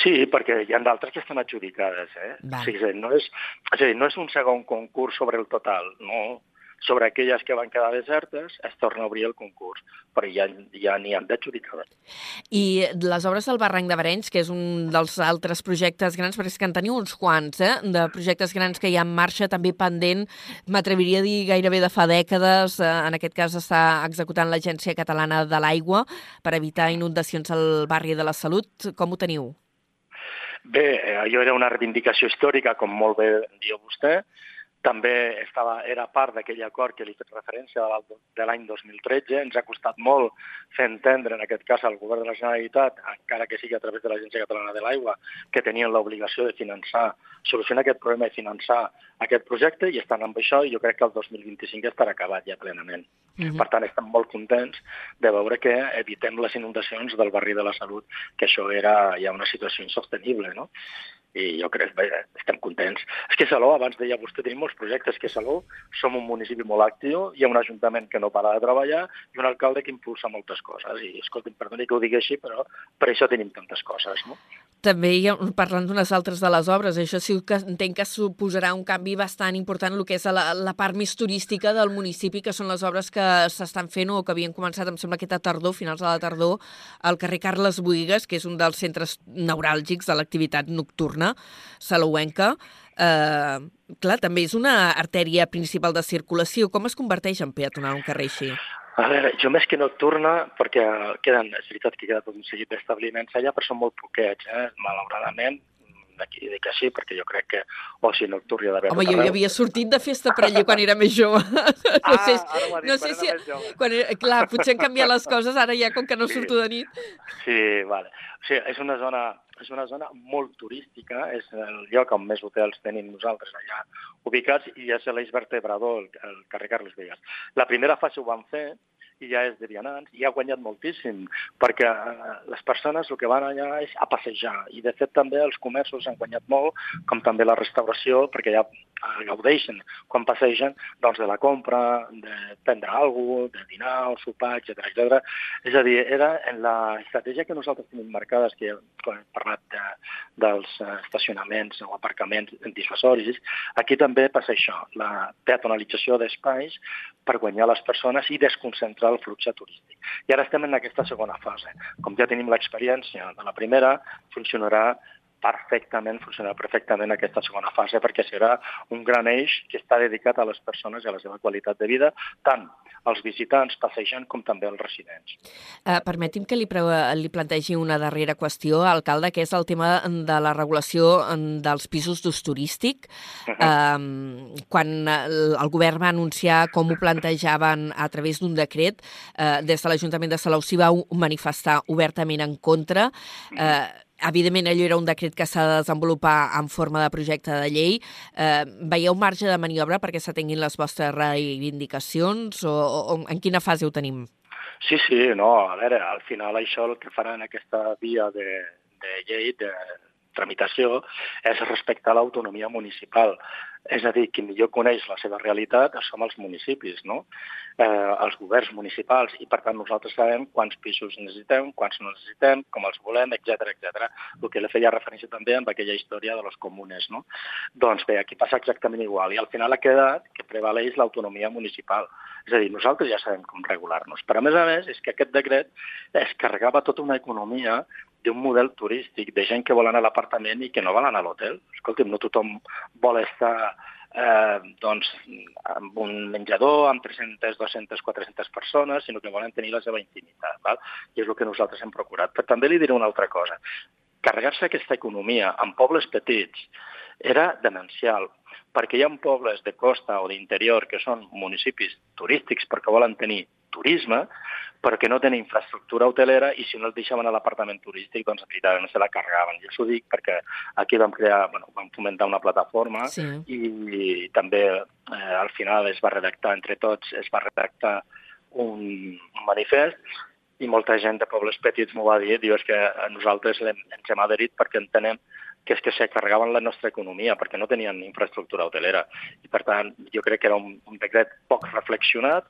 Sí, perquè hi ha d'altres que estan adjudicades, eh? Val. O sigui, no és, és a dir, no és un segon concurs sobre el total, no. Sobre aquelles que van quedar desertes es torna a obrir el concurs, però ja, ja n'hi han d'adjudicades. I les obres del Barranc de Barenys, que és un dels altres projectes grans, perquè és que en teniu uns quants, eh? de projectes grans que hi ha en marxa, també pendent, m'atreviria a dir gairebé de fa dècades, eh, en aquest cas està executant l'Agència Catalana de l'Aigua per evitar inundacions al barri de la Salut. Com ho teniu? Bé, eh, allò era una reivindicació històrica, com molt bé diu vostè. També estava, era part d'aquell acord que li he fet referència de l'any 2013. Ens ha costat molt fer entendre, en aquest cas, al govern de la Generalitat, encara que sigui a través de l'Agència Catalana de l'Aigua, que tenien l'obligació de finançar, solucionar aquest problema i finançar aquest projecte, i estan amb això, i jo crec que el 2025 estarà acabat ja plenament. Mhm. Per tant, estem molt contents de veure que evitem les inundacions del barri de la Salut, que això era ja una situació insostenible, no? i jo crec que estem contents. És que Salou, abans deia vostè, tenim molts projectes, que Salou som un municipi molt actiu, hi ha un ajuntament que no para de treballar i un alcalde que impulsa moltes coses. I, escolti'm, perdoni que ho digui així, però per això tenim tantes coses, no? També hi ha, parlant d'unes altres de les obres, això sí que entenc que suposarà un canvi bastant important el que és la, la part més turística del municipi, que són les obres que s'estan fent o que havien començat, em sembla, aquesta tardor, finals de la tardor, al carrer Carles Buigas, que és un dels centres neuràlgics de l'activitat nocturna salouenca. Eh, clar, també és una artèria principal de circulació. Com es converteix en peatonal un carrer així? A veure, jo més que nocturna, perquè queden, és veritat que queda tot un seguit d'establiments allà, però són molt poquets, eh? malauradament, d'aquí dic així, perquè jo crec que oci nocturn hi ha d'haver Home, tot jo arreu. havia sortit de festa per allà quan era més jove. no sé, Ah, ara ho ha dit, no quan sé si... Quan era, clar, potser han canviat les coses, ara ja com que no Sí. surto de nit. Sí, vale. O sigui, és una zona és una zona molt turística, és el lloc on més hotels tenim nosaltres allà ubicats i és l'eix vertebrador, el, el carrer Carles Vegas. La primera fase ho van fer i ja és de vianants i ha guanyat moltíssim perquè eh, les persones el que van allà és a passejar i de fet també els comerços han guanyat molt com també la restauració perquè ja eh, gaudeixen quan passegen doncs, de la compra, de prendre alguna cosa, de dinar o sopar, etc etc. És a dir, era en la estratègia que nosaltres tenim marcades, que quan hem parlat de, dels eh, estacionaments o aparcaments dissuasoris, aquí també passa això, la peatonalització d'espais per guanyar les persones i desconcentrar el flux turístic. I ara estem en aquesta segona fase. Com ja tenim l'experiència de la primera, funcionarà perfectament, funcionarà perfectament aquesta segona fase perquè serà un gran eix que està dedicat a les persones i a la seva qualitat de vida, tant als visitants passejant com també als residents. Uh, permeti'm que li, pre li plantegi una darrera qüestió, alcalde, que és el tema de la regulació mm, dels pisos d'ús turístic. Uh -huh. uh, quan el, el govern va anunciar com ho plantejaven a través d'un decret, uh, des de l'Ajuntament de Salou s'hi va manifestar obertament en contra. Uh, Evidentment, allò era un decret que s'ha de desenvolupar en forma de projecte de llei. Eh, veieu marge de maniobra perquè s'atenguin les vostres reivindicacions o, o, en quina fase ho tenim? Sí, sí, no, a veure, al final això el que farà en aquesta via de, de llei de tramitació és respectar l'autonomia municipal. És a dir, qui millor coneix la seva realitat som els municipis, no? eh, els governs municipals, i per tant nosaltres sabem quants pisos necessitem, quants no necessitem, com els volem, etc etc. El que le feia referència també amb aquella història de les comunes. No? Doncs bé, aquí passa exactament igual, i al final ha quedat que prevaleix l'autonomia municipal. És a dir, nosaltres ja sabem com regular-nos. Però, a més a més, és que aquest decret es carregava tota una economia d'un model turístic, de gent que vol anar a l'apartament i que no vol anar a l'hotel. Escolta'm, no tothom vol estar eh, doncs, amb un menjador amb 300, 200, 400 persones, sinó que volen tenir la seva intimitat. Val? I és el que nosaltres hem procurat. Però també li diré una altra cosa. Carregar-se aquesta economia en pobles petits era demencial, perquè hi ha pobles de costa o d'interior que són municipis turístics perquè volen tenir turisme, perquè no tenen infraestructura hotelera i si no els deixaven a l'apartament turístic, doncs evidentment se la carregaven. Jo us ho dic perquè aquí vam crear, bueno, vam fomentar una plataforma sí. i, i també eh, al final es va redactar entre tots, es va redactar un, un manifest i molta gent de pobles petits m'ho va dir, diu, és que nosaltres ens hem adherit perquè entenem que és que se carregaven la nostra economia perquè no tenien infraestructura hotelera. I, per tant, jo crec que era un, un decret poc reflexionat,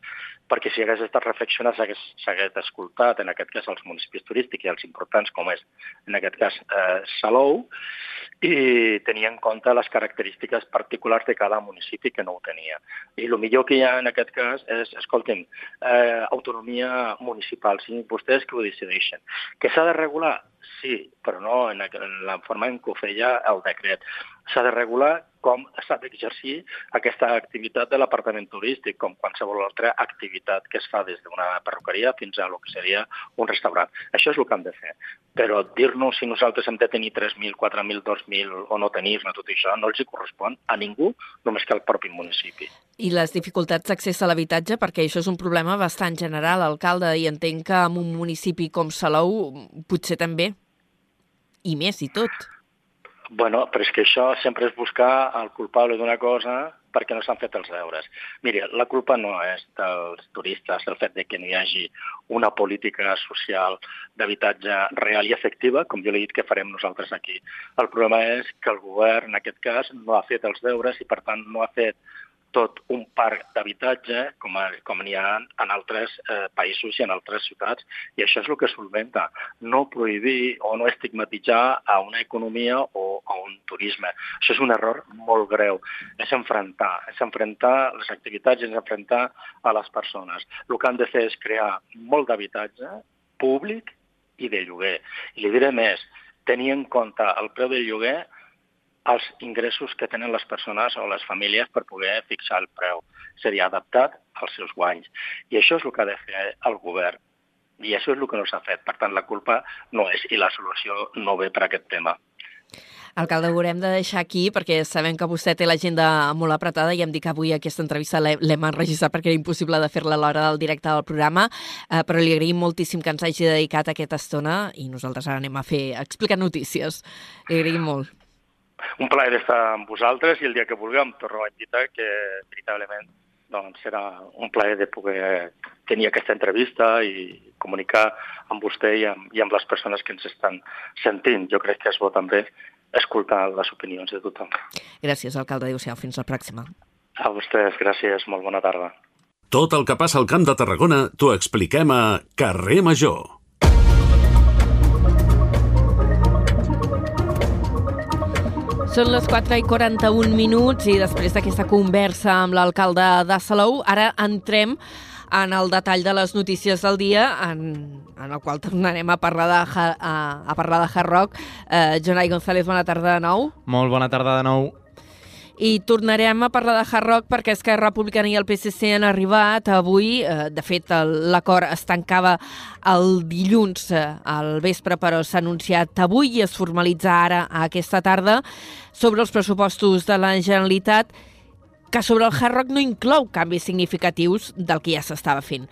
perquè si hagués estat reflexionat s'hagués escoltat, en aquest cas, els municipis turístics i els importants, com és, en aquest cas, eh, Salou, i tenia en compte les característiques particulars de cada municipi que no ho tenia. I el millor que hi ha en aquest cas és, escolti'm, eh, autonomia municipal, siguin vostès que ho decideixen. Que s'ha de regular? Sí, però no en, la forma en què ho feia el decret. S'ha de regular com s'ha d'exercir aquesta activitat de l'apartament turístic, com qualsevol altra activitat que es fa des d'una perruqueria fins a el que seria un restaurant. Això és el que hem de fer. Però dir-nos si nosaltres hem de tenir 3.000, 4.000, 2.000 o no tenir-ne tot això no els hi correspon a ningú, només que al propi municipi. I les dificultats d'accés a l'habitatge, perquè això és un problema bastant general, alcalde, i entenc que en un municipi com Salou potser també, i més i tot. Bueno, però és que això sempre és buscar el culpable d'una cosa perquè no s'han fet els deures. Miri, la culpa no és dels turistes, el fet de que no hi hagi una política social d'habitatge real i efectiva, com jo li he dit que farem nosaltres aquí. El problema és que el govern, en aquest cas, no ha fet els deures i, per tant, no ha fet tot un parc d'habitatge com, a, com n'hi ha en altres eh, països i en altres ciutats. I això és el que solventa. No prohibir o no estigmatitzar a una economia o a un turisme. Això és un error molt greu. És enfrontar, és enfrontar les activitats i és enfrontar a les persones. El que han de fer és crear molt d'habitatge públic i de lloguer. I li diré més, tenir en compte el preu del lloguer als ingressos que tenen les persones o les famílies per poder fixar el preu. Seria adaptat als seus guanys. I això és el que ha de fer el govern. I això és el que no s'ha fet. Per tant, la culpa no és i la solució no ve per aquest tema. Alcalde, ho haurem de deixar aquí perquè sabem que vostè té l'agenda molt apretada i em dic que avui aquesta entrevista l'hem enregistrat perquè era impossible de fer-la a l'hora del directe del programa, eh, però li agraïm moltíssim que ens hagi dedicat aquesta estona i nosaltres ara anem a fer explicar notícies. Li agraïm molt un plaer estar amb vosaltres i el dia que vulguem torno a invitar que veritablement doncs, serà un plaer de poder tenir aquesta entrevista i comunicar amb vostè i amb, i amb les persones que ens estan sentint. Jo crec que és bo també escoltar les opinions de tothom. Gràcies, alcalde. Adéu-siau. Fins la pròxima. A vostès, gràcies. Molt bona tarda. Tot el que passa al Camp de Tarragona t'ho expliquem a Carrer Major. Són les 4 i 41 minuts i després d'aquesta conversa amb l'alcalde de Salou, ara entrem en el detall de les notícies del dia, en, en el qual tornarem a parlar de, a, a parlar de Hard Rock. Eh, Jonai González, bona tarda de nou. Molt bona tarda de nou i tornarem a parlar de Hard Rock perquè Esquerra Republicana i el PSC han arribat avui. Eh, de fet, l'acord es tancava el dilluns eh, al vespre, però s'ha anunciat avui i es formalitza ara aquesta tarda sobre els pressupostos de la Generalitat que sobre el Hard Rock no inclou canvis significatius del que ja s'estava fent.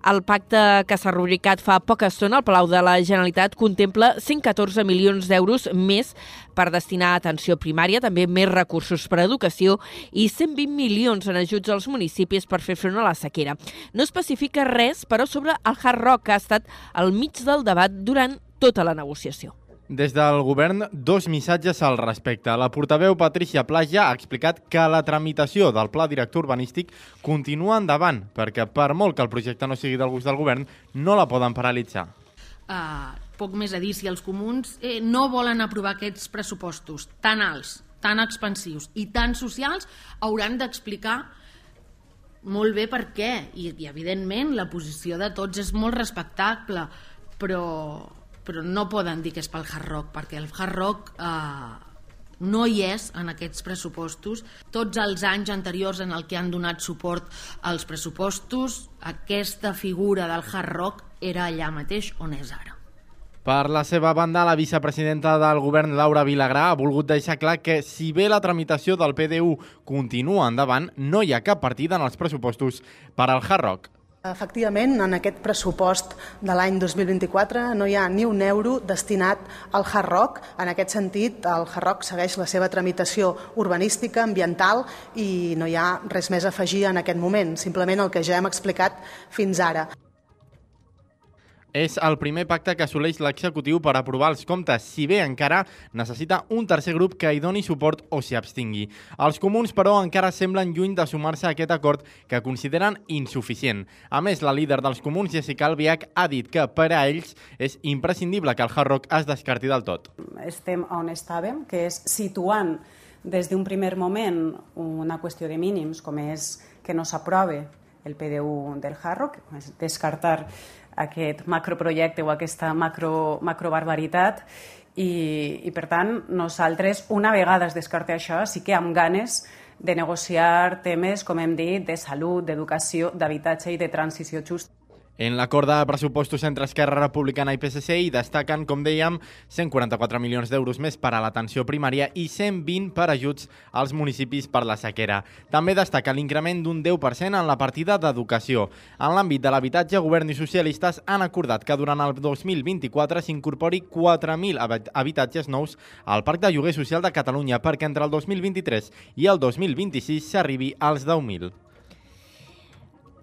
El pacte que s'ha rubricat fa poca estona al Palau de la Generalitat contempla 114 milions d'euros més per destinar a atenció primària, també més recursos per a educació i 120 milions en ajuts als municipis per fer front a la sequera. No especifica res, però, sobre el Hard Rock, que ha estat al mig del debat durant tota la negociació. Des del govern, dos missatges al respecte. La portaveu Patricia Plaja ha explicat que la tramitació del pla director urbanístic continua endavant, perquè per molt que el projecte no sigui del gust del govern, no la poden paralitzar. Uh, poc més a dir, si els comuns eh, no volen aprovar aquests pressupostos tan alts, tan expansius i tan socials, hauran d'explicar molt bé per què. I, I, evidentment, la posició de tots és molt respectable, però però no poden dir que és pel Hard Rock, perquè el Hard Rock eh, no hi és en aquests pressupostos. Tots els anys anteriors en el que han donat suport als pressupostos, aquesta figura del Hard Rock era allà mateix on és ara. Per la seva banda, la vicepresidenta del govern, Laura Vilagrà, ha volgut deixar clar que si bé la tramitació del PDU continua endavant, no hi ha cap partida en els pressupostos per al Hard Rock. Efectivament, en aquest pressupost de l'any 2024 no hi ha ni un euro destinat al Hard Rock. En aquest sentit, el Hard Rock segueix la seva tramitació urbanística, ambiental i no hi ha res més a afegir en aquest moment, simplement el que ja hem explicat fins ara. És el primer pacte que assoleix l'executiu per aprovar els comptes, si bé encara necessita un tercer grup que hi doni suport o s'hi abstingui. Els comuns, però, encara semblen lluny de sumar-se a aquest acord que consideren insuficient. A més, la líder dels comuns, Jessica Albiach, ha dit que per a ells és imprescindible que el Hard Rock es descarti del tot. Estem on estàvem, que és situant des d'un primer moment una qüestió de mínims, com és que no s'aprove el PDU del Hard Rock, descartar aquest macroprojecte o aquesta macro, macrobarbaritat i, i per tant nosaltres una vegada es descarta això sí que amb ganes de negociar temes, com hem dit, de salut, d'educació, d'habitatge i de transició justa. En l'acord de pressupostos entre Esquerra Republicana i PSC hi destaquen, com dèiem, 144 milions d'euros més per a l'atenció primària i 120 per ajuts als municipis per la sequera. També destaca l'increment d'un 10% en la partida d'educació. En l'àmbit de l'habitatge, govern i socialistes han acordat que durant el 2024 s'incorpori 4.000 habitatges nous al Parc de Lloguer Social de Catalunya perquè entre el 2023 i el 2026 s'arribi als 10.000.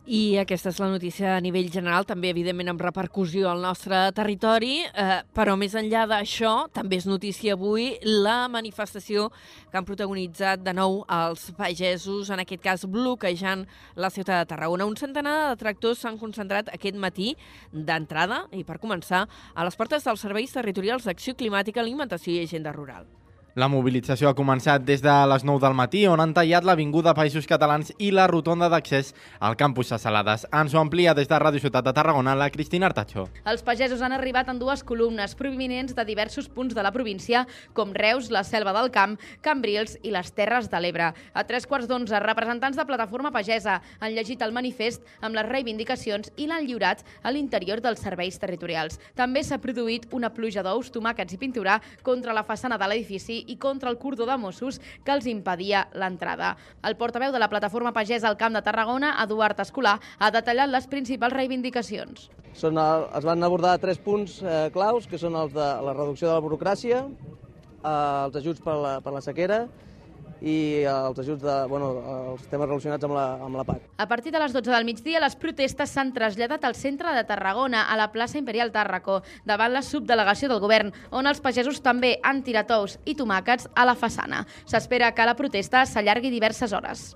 I aquesta és la notícia a nivell general, també evidentment amb repercussió al nostre territori, eh, però més enllà d'això, també és notícia avui la manifestació que han protagonitzat de nou els pagesos, en aquest cas bloquejant la ciutat de Tarragona. Un centenar de tractors s'han concentrat aquest matí d'entrada, i per començar, a les portes dels serveis territorials d'acció climàtica, alimentació i agenda rural. La mobilització ha començat des de les 9 del matí, on han tallat l'Avinguda Països Catalans i la rotonda d'accés al campus a Salades. Ens ho amplia des de Ràdio Ciutat de Tarragona la Cristina Artacho. Els pagesos han arribat en dues columnes provinents de diversos punts de la província, com Reus, la Selva del Camp, Cambrils i les Terres de l'Ebre. A tres quarts d'onze, representants de Plataforma Pagesa han llegit el manifest amb les reivindicacions i l'han lliurat a l'interior dels serveis territorials. També s'ha produït una pluja d'ous, tomàquets i pintura contra la façana de l'edifici i contra el cordó de Mossos que els impedia l'entrada. El portaveu de la plataforma pagesa al Camp de Tarragona, Eduard Escolà, ha detallat les principals reivindicacions. Són el, es van abordar tres punts eh, claus, que són els de la reducció de la burocràcia, eh, els ajuts per la, per la sequera i els ajuts de, bueno, els temes relacionats amb la, amb la PAC. A partir de les 12 del migdia, les protestes s'han traslladat al centre de Tarragona, a la plaça Imperial Tàrraco, davant la subdelegació del govern, on els pagesos també han tirat ous i tomàquets a la façana. S'espera que la protesta s'allargui diverses hores.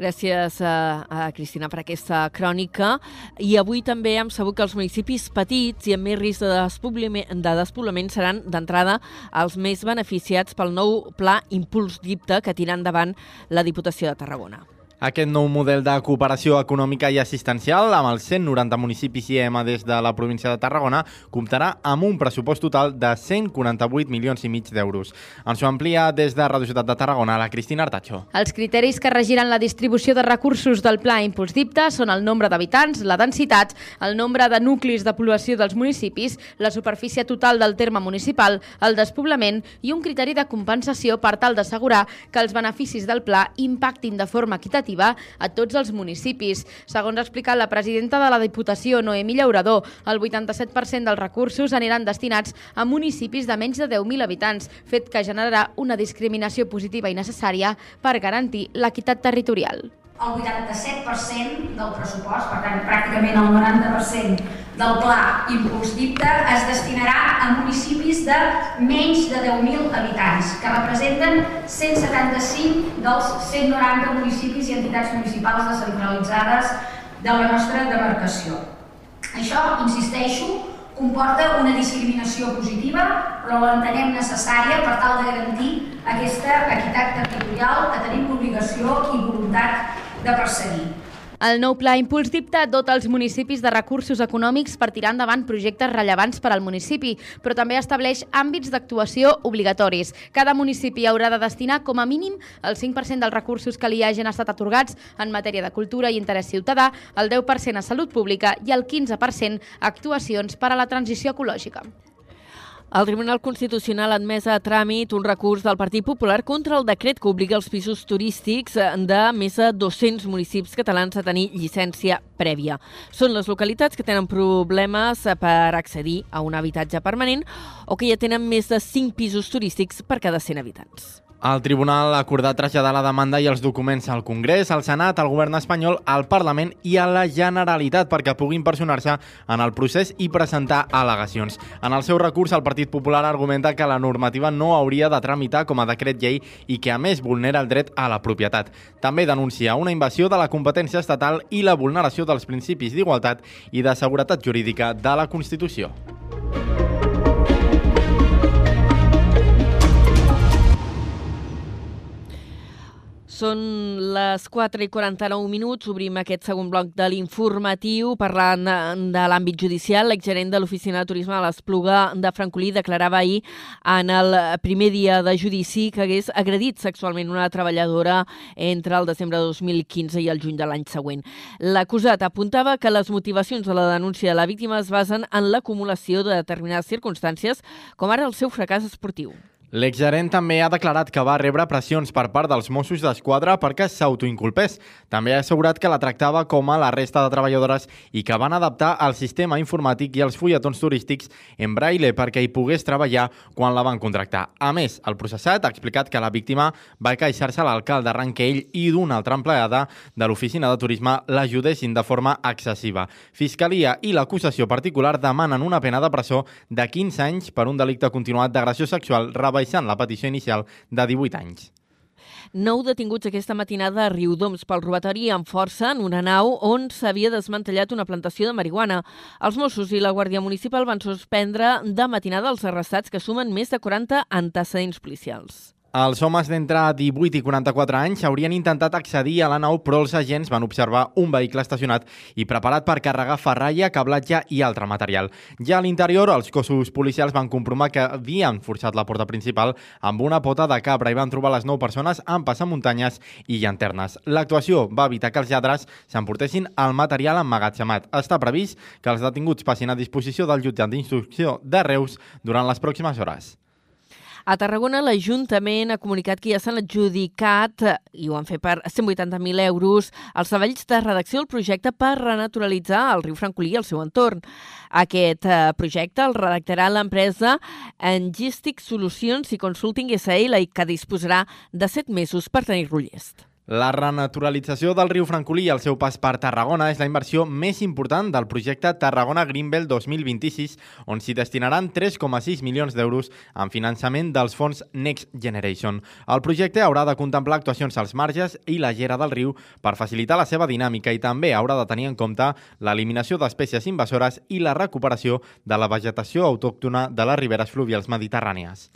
Gràcies a, a Cristina per aquesta crònica. I avui també hem sabut que els municipis petits i amb més risc de despoblament, de despoblament seran d'entrada els més beneficiats pel nou pla Impuls Dipte que tira endavant la Diputació de Tarragona. Aquest nou model de cooperació econòmica i assistencial amb els 190 municipis IEM des de la província de Tarragona comptarà amb un pressupost total de 148 milions i mig d'euros. Ens ho amplia des de Radio Ciutat de Tarragona la Cristina Artacho. Els criteris que regiran la distribució de recursos del Pla Impuls Dipte són el nombre d'habitants, la densitat, el nombre de nuclis de població dels municipis, la superfície total del terme municipal, el despoblament i un criteri de compensació per tal d'assegurar que els beneficis del pla impactin de forma equitativa educativa a tots els municipis. Segons ha explicat la presidenta de la Diputació, Noemí Llaurador, el 87% dels recursos aniran destinats a municipis de menys de 10.000 habitants, fet que generarà una discriminació positiva i necessària per garantir l'equitat territorial. El 87% del pressupost, per tant, pràcticament el 90% del pla Impuls Dipte es destinarà a municipis de menys de 10.000 habitants, que representen 175 dels 190 municipis i entitats municipals descentralitzades de la nostra demarcació. Això, insisteixo, comporta una discriminació positiva, però l'entenem necessària per tal de garantir aquesta equitat territorial que tenim l'obligació i voluntat de perseguir. El nou pla Impuls Dipte dota els municipis de recursos econòmics per tirar endavant projectes rellevants per al municipi, però també estableix àmbits d'actuació obligatoris. Cada municipi haurà de destinar com a mínim el 5% dels recursos que li hagin estat atorgats en matèria de cultura i interès ciutadà, el 10% a salut pública i el 15% a actuacions per a la transició ecològica. El Tribunal Constitucional ha admès a tràmit un recurs del Partit Popular contra el decret que obliga els pisos turístics de més de 200 municipis catalans a tenir llicència prèvia. Són les localitats que tenen problemes per accedir a un habitatge permanent o que ja tenen més de 5 pisos turístics per cada 100 habitants. El tribunal ha acordat traslladar la demanda i els documents al Congrés, al Senat, al govern espanyol, al Parlament i a la Generalitat perquè puguin personar-se en el procés i presentar al·legacions. En el seu recurs, el Partit Popular argumenta que la normativa no hauria de tramitar com a decret llei i que, a més, vulnera el dret a la propietat. També denuncia una invasió de la competència estatal i la vulneració dels principis d'igualtat i de seguretat jurídica de la Constitució. Són les 4 i 49 minuts. Obrim aquest segon bloc de l'informatiu parlant de l'àmbit judicial. L'exgerent de l'Oficina de Turisme de l'Espluga de Francolí declarava ahir en el primer dia de judici que hagués agredit sexualment una treballadora entre el desembre de 2015 i el juny de l'any següent. L'acusat apuntava que les motivacions de la denúncia de la víctima es basen en l'acumulació de determinades circumstàncies, com ara el seu fracàs esportiu. L'exgerent també ha declarat que va rebre pressions per part dels Mossos d'Esquadra perquè s'autoinculpés. També ha assegurat que la tractava com a la resta de treballadores i que van adaptar el sistema informàtic i els fulletons turístics en braille perquè hi pogués treballar quan la van contractar. A més, el processat ha explicat que la víctima va queixar-se a l'alcalde Ranquell i d'una altra empleada de l'oficina de turisme l'ajudessin de forma excessiva. Fiscalia i l'acusació particular demanen una pena de presó de 15 anys per un delicte continuat d'agressió sexual rebel rebaixant la petició inicial de 18 anys. Nou detinguts aquesta matinada a Riudoms pel robatori amb força en una nau on s'havia desmantellat una plantació de marihuana. Els Mossos i la Guàrdia Municipal van suspendre de matinada els arrestats que sumen més de 40 antecedents policials. Els homes d'entre 18 i 44 anys haurien intentat accedir a la nau, però els agents van observar un vehicle estacionat i preparat per carregar ferralla, cablatge i altre material. Ja a l'interior, els cossos policials van comprovar que havien forçat la porta principal amb una pota de cabra i van trobar les nou persones amb passamuntanyes i llanternes. L'actuació va evitar que els lladres s'emportessin el material emmagatzemat. Està previst que els detinguts passin a disposició del jutjat d'instrucció de Reus durant les pròximes hores. A Tarragona, l'Ajuntament ha comunicat que ja s'han adjudicat, i ho han fet per 180.000 euros, els treballs de redacció del projecte per renaturalitzar el riu Francolí i el seu entorn. Aquest eh, projecte el redactarà l'empresa Engistic Solutions i Consulting SL, que disposarà de 7 mesos per tenir-lo llest. La renaturalització del riu Francolí i el seu pas per Tarragona és la inversió més important del projecte Tarragona Greenbelt 2026, on s'hi destinaran 3,6 milions d'euros en finançament dels fons Next Generation. El projecte haurà de contemplar actuacions als marges i la gera del riu per facilitar la seva dinàmica i també haurà de tenir en compte l'eliminació d'espècies invasores i la recuperació de la vegetació autòctona de les riberes fluvials mediterrànies.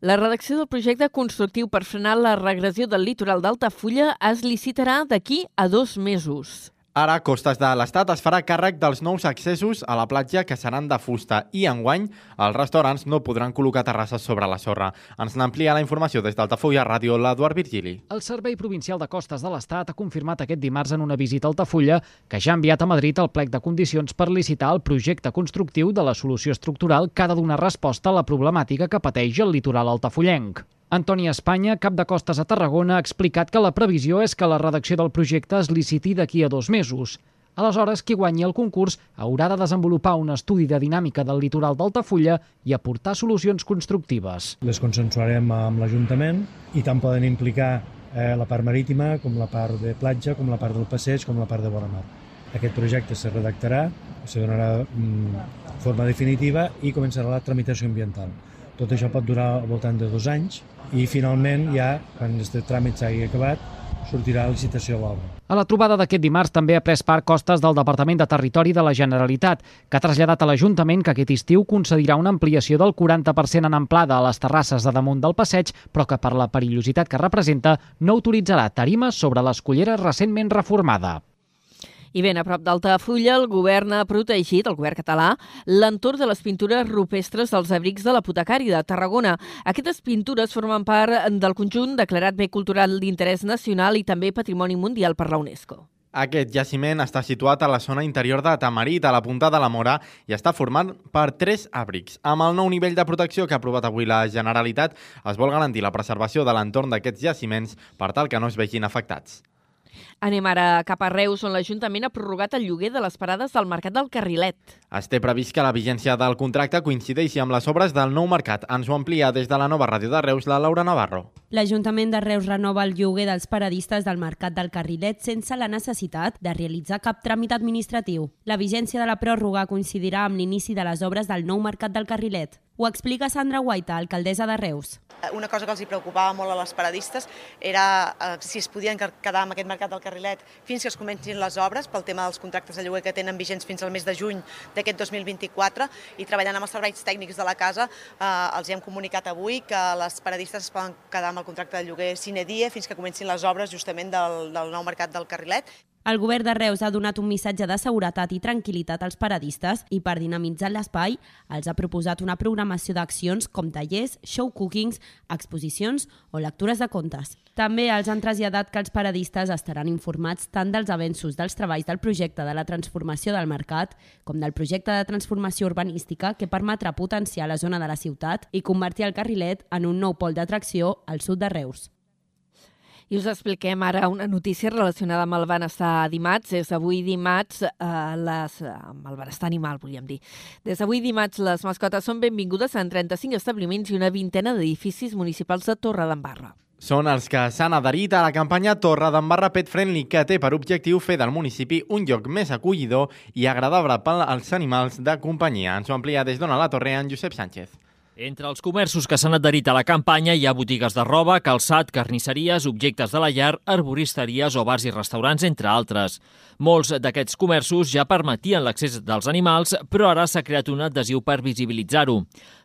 La redacció del projecte constructiu per frenar la regressió del litoral d'Altafulla es licitarà d'aquí a dos mesos. Ara, Costes de l'Estat es farà càrrec dels nous accessos a la platja que seran de fusta i enguany els restaurants no podran col·locar terrasses sobre la sorra. Ens n'amplia la informació des d'Altafulla Ràdio, l'Eduard Virgili. El Servei Provincial de Costes de l'Estat ha confirmat aquest dimarts en una visita a Altafulla que ja ha enviat a Madrid el plec de condicions per licitar el projecte constructiu de la solució estructural que ha de donar resposta a la problemàtica que pateix el litoral altafullenc. Antoni Espanya, cap de Costes a Tarragona, ha explicat que la previsió és que la redacció del projecte es liciti d'aquí a dos mesos. Aleshores, qui guanyi el concurs haurà de desenvolupar un estudi de dinàmica del litoral d'Altafulla i aportar solucions constructives. Les consensuarem amb l'Ajuntament i tant poden implicar eh, la part marítima, com la part de platja, com la part del passeig, com la part de vora mar. Aquest projecte se redactarà, se donarà mm, forma definitiva i començarà la tramitació ambiental. Tot això pot durar al voltant de dos anys i finalment ja, quan aquest tràmit s'hagi acabat, sortirà a licitació l'obra. A la trobada d'aquest dimarts també ha pres part Costes del Departament de Territori de la Generalitat, que ha traslladat a l'Ajuntament que aquest estiu concedirà una ampliació del 40% en amplada a les terrasses de damunt del passeig, però que per la perillositat que representa no autoritzarà tarimes sobre l'escollera recentment reformada. I ben a prop d'Altafulla, el govern ha protegit, el govern català, l'entorn de les pintures rupestres dels abrics de l'apotecari de Tarragona. Aquestes pintures formen part del conjunt declarat bé cultural d'interès nacional i també patrimoni mundial per la UNESCO. Aquest jaciment està situat a la zona interior de Tamarit, a la punta de la Mora, i està format per tres abrics. Amb el nou nivell de protecció que ha aprovat avui la Generalitat, es vol garantir la preservació de l'entorn d'aquests jaciments per tal que no es vegin afectats. Anem ara cap a Reus, on l'Ajuntament ha prorrogat el lloguer de les parades del Mercat del Carrilet. Es té previst que la vigència del contracte coincideixi amb les obres del nou mercat. Ens ho amplia des de la nova ràdio de Reus, la Laura Navarro. L'Ajuntament de Reus renova el lloguer dels paradistes del Mercat del Carrilet sense la necessitat de realitzar cap tràmit administratiu. La vigència de la pròrroga coincidirà amb l'inici de les obres del nou Mercat del Carrilet. Ho explica Sandra Guaita, alcaldessa de Reus. Una cosa que els hi preocupava molt a les paradistes era eh, si es podien quedar amb aquest mercat del carrilet fins que es comencin les obres pel tema dels contractes de lloguer que tenen vigents fins al mes de juny d'aquest 2024 i treballant amb els serveis tècnics de la casa eh, els hi hem comunicat avui que les paradistes es poden quedar amb el contracte de lloguer sine die fins que comencin les obres justament del, del nou mercat del carrilet el govern de Reus ha donat un missatge de seguretat i tranquil·litat als paradistes i per dinamitzar l'espai els ha proposat una programació d'accions com tallers, show cookings, exposicions o lectures de contes. També els han traslladat que els paradistes estaran informats tant dels avenços dels treballs del projecte de la transformació del mercat com del projecte de transformació urbanística que permetrà potenciar la zona de la ciutat i convertir el carrilet en un nou pol d'atracció al sud de Reus. I us expliquem ara una notícia relacionada amb el benestar dimarts. Des d'avui dimarts, eh, les, amb el benestar animal, volíem dir. Des d'avui dimarts, les mascotes són benvingudes en 35 establiments i una vintena d'edificis municipals de Torre d'Embarra. Són els que s'han adherit a la campanya Torre d'Embarra Pet Friendly, que té per objectiu fer del municipi un lloc més acollidor i agradable per als animals de companyia. Ens ho amplia des d'Ona la Torre en Josep Sánchez. Entre els comerços que s'han adherit a la campanya hi ha botigues de roba, calçat, carnisseries, objectes de la llar, arboristeries o bars i restaurants, entre altres. Molts d'aquests comerços ja permetien l'accés dels animals, però ara s'ha creat un adhesiu per visibilitzar-ho.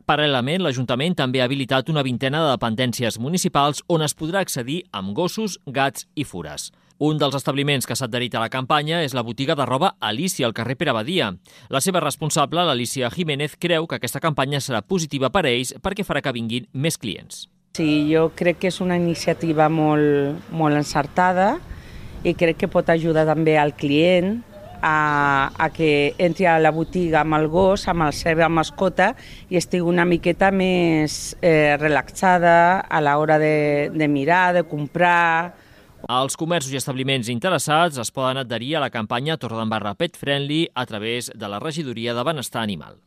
Paral·lelament, l'Ajuntament també ha habilitat una vintena de dependències municipals on es podrà accedir amb gossos, gats i fures. Un dels establiments que s'ha adherit a la campanya és la botiga de roba Alicia, al carrer Pere Badia. La seva responsable, l'Alicia Jiménez, creu que aquesta campanya serà positiva per a ells perquè farà que vinguin més clients. Sí, jo crec que és una iniciativa molt, molt encertada i crec que pot ajudar també al client a, a que entri a la botiga amb el gos, amb la seva mascota i estigui una miqueta més eh, relaxada a l'hora de, de mirar, de comprar, els comerços i establiments interessats es poden adherir a la campanya Torredembarra Pet Friendly a través de la Regidoria de Benestar Animal.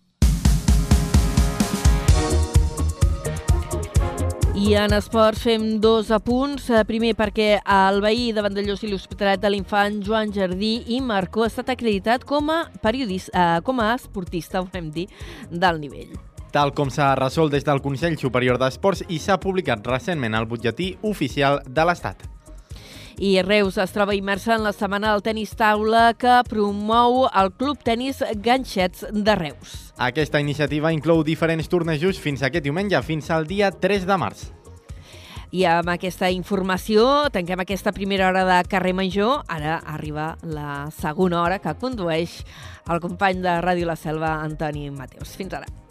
I en esport fem dos apunts. Eh, primer perquè el veí de Vandellós i l'Hospitalet de l'Infant, Joan Jardí i Marco, ha estat acreditat com a, periodista, eh, com a esportista, ho hem dir, del nivell tal com s'ha resolt des del Consell Superior d'Esports i s'ha publicat recentment al butlletí oficial de l'Estat. I Reus es troba immersa en la setmana del tenis taula que promou el Club Tenis Ganxets de Reus. Aquesta iniciativa inclou diferents tornejos fins aquest diumenge, fins al dia 3 de març. I amb aquesta informació tanquem aquesta primera hora de carrer Major. Ara arriba la segona hora que condueix el company de Ràdio La Selva, Antoni Mateus. Fins ara.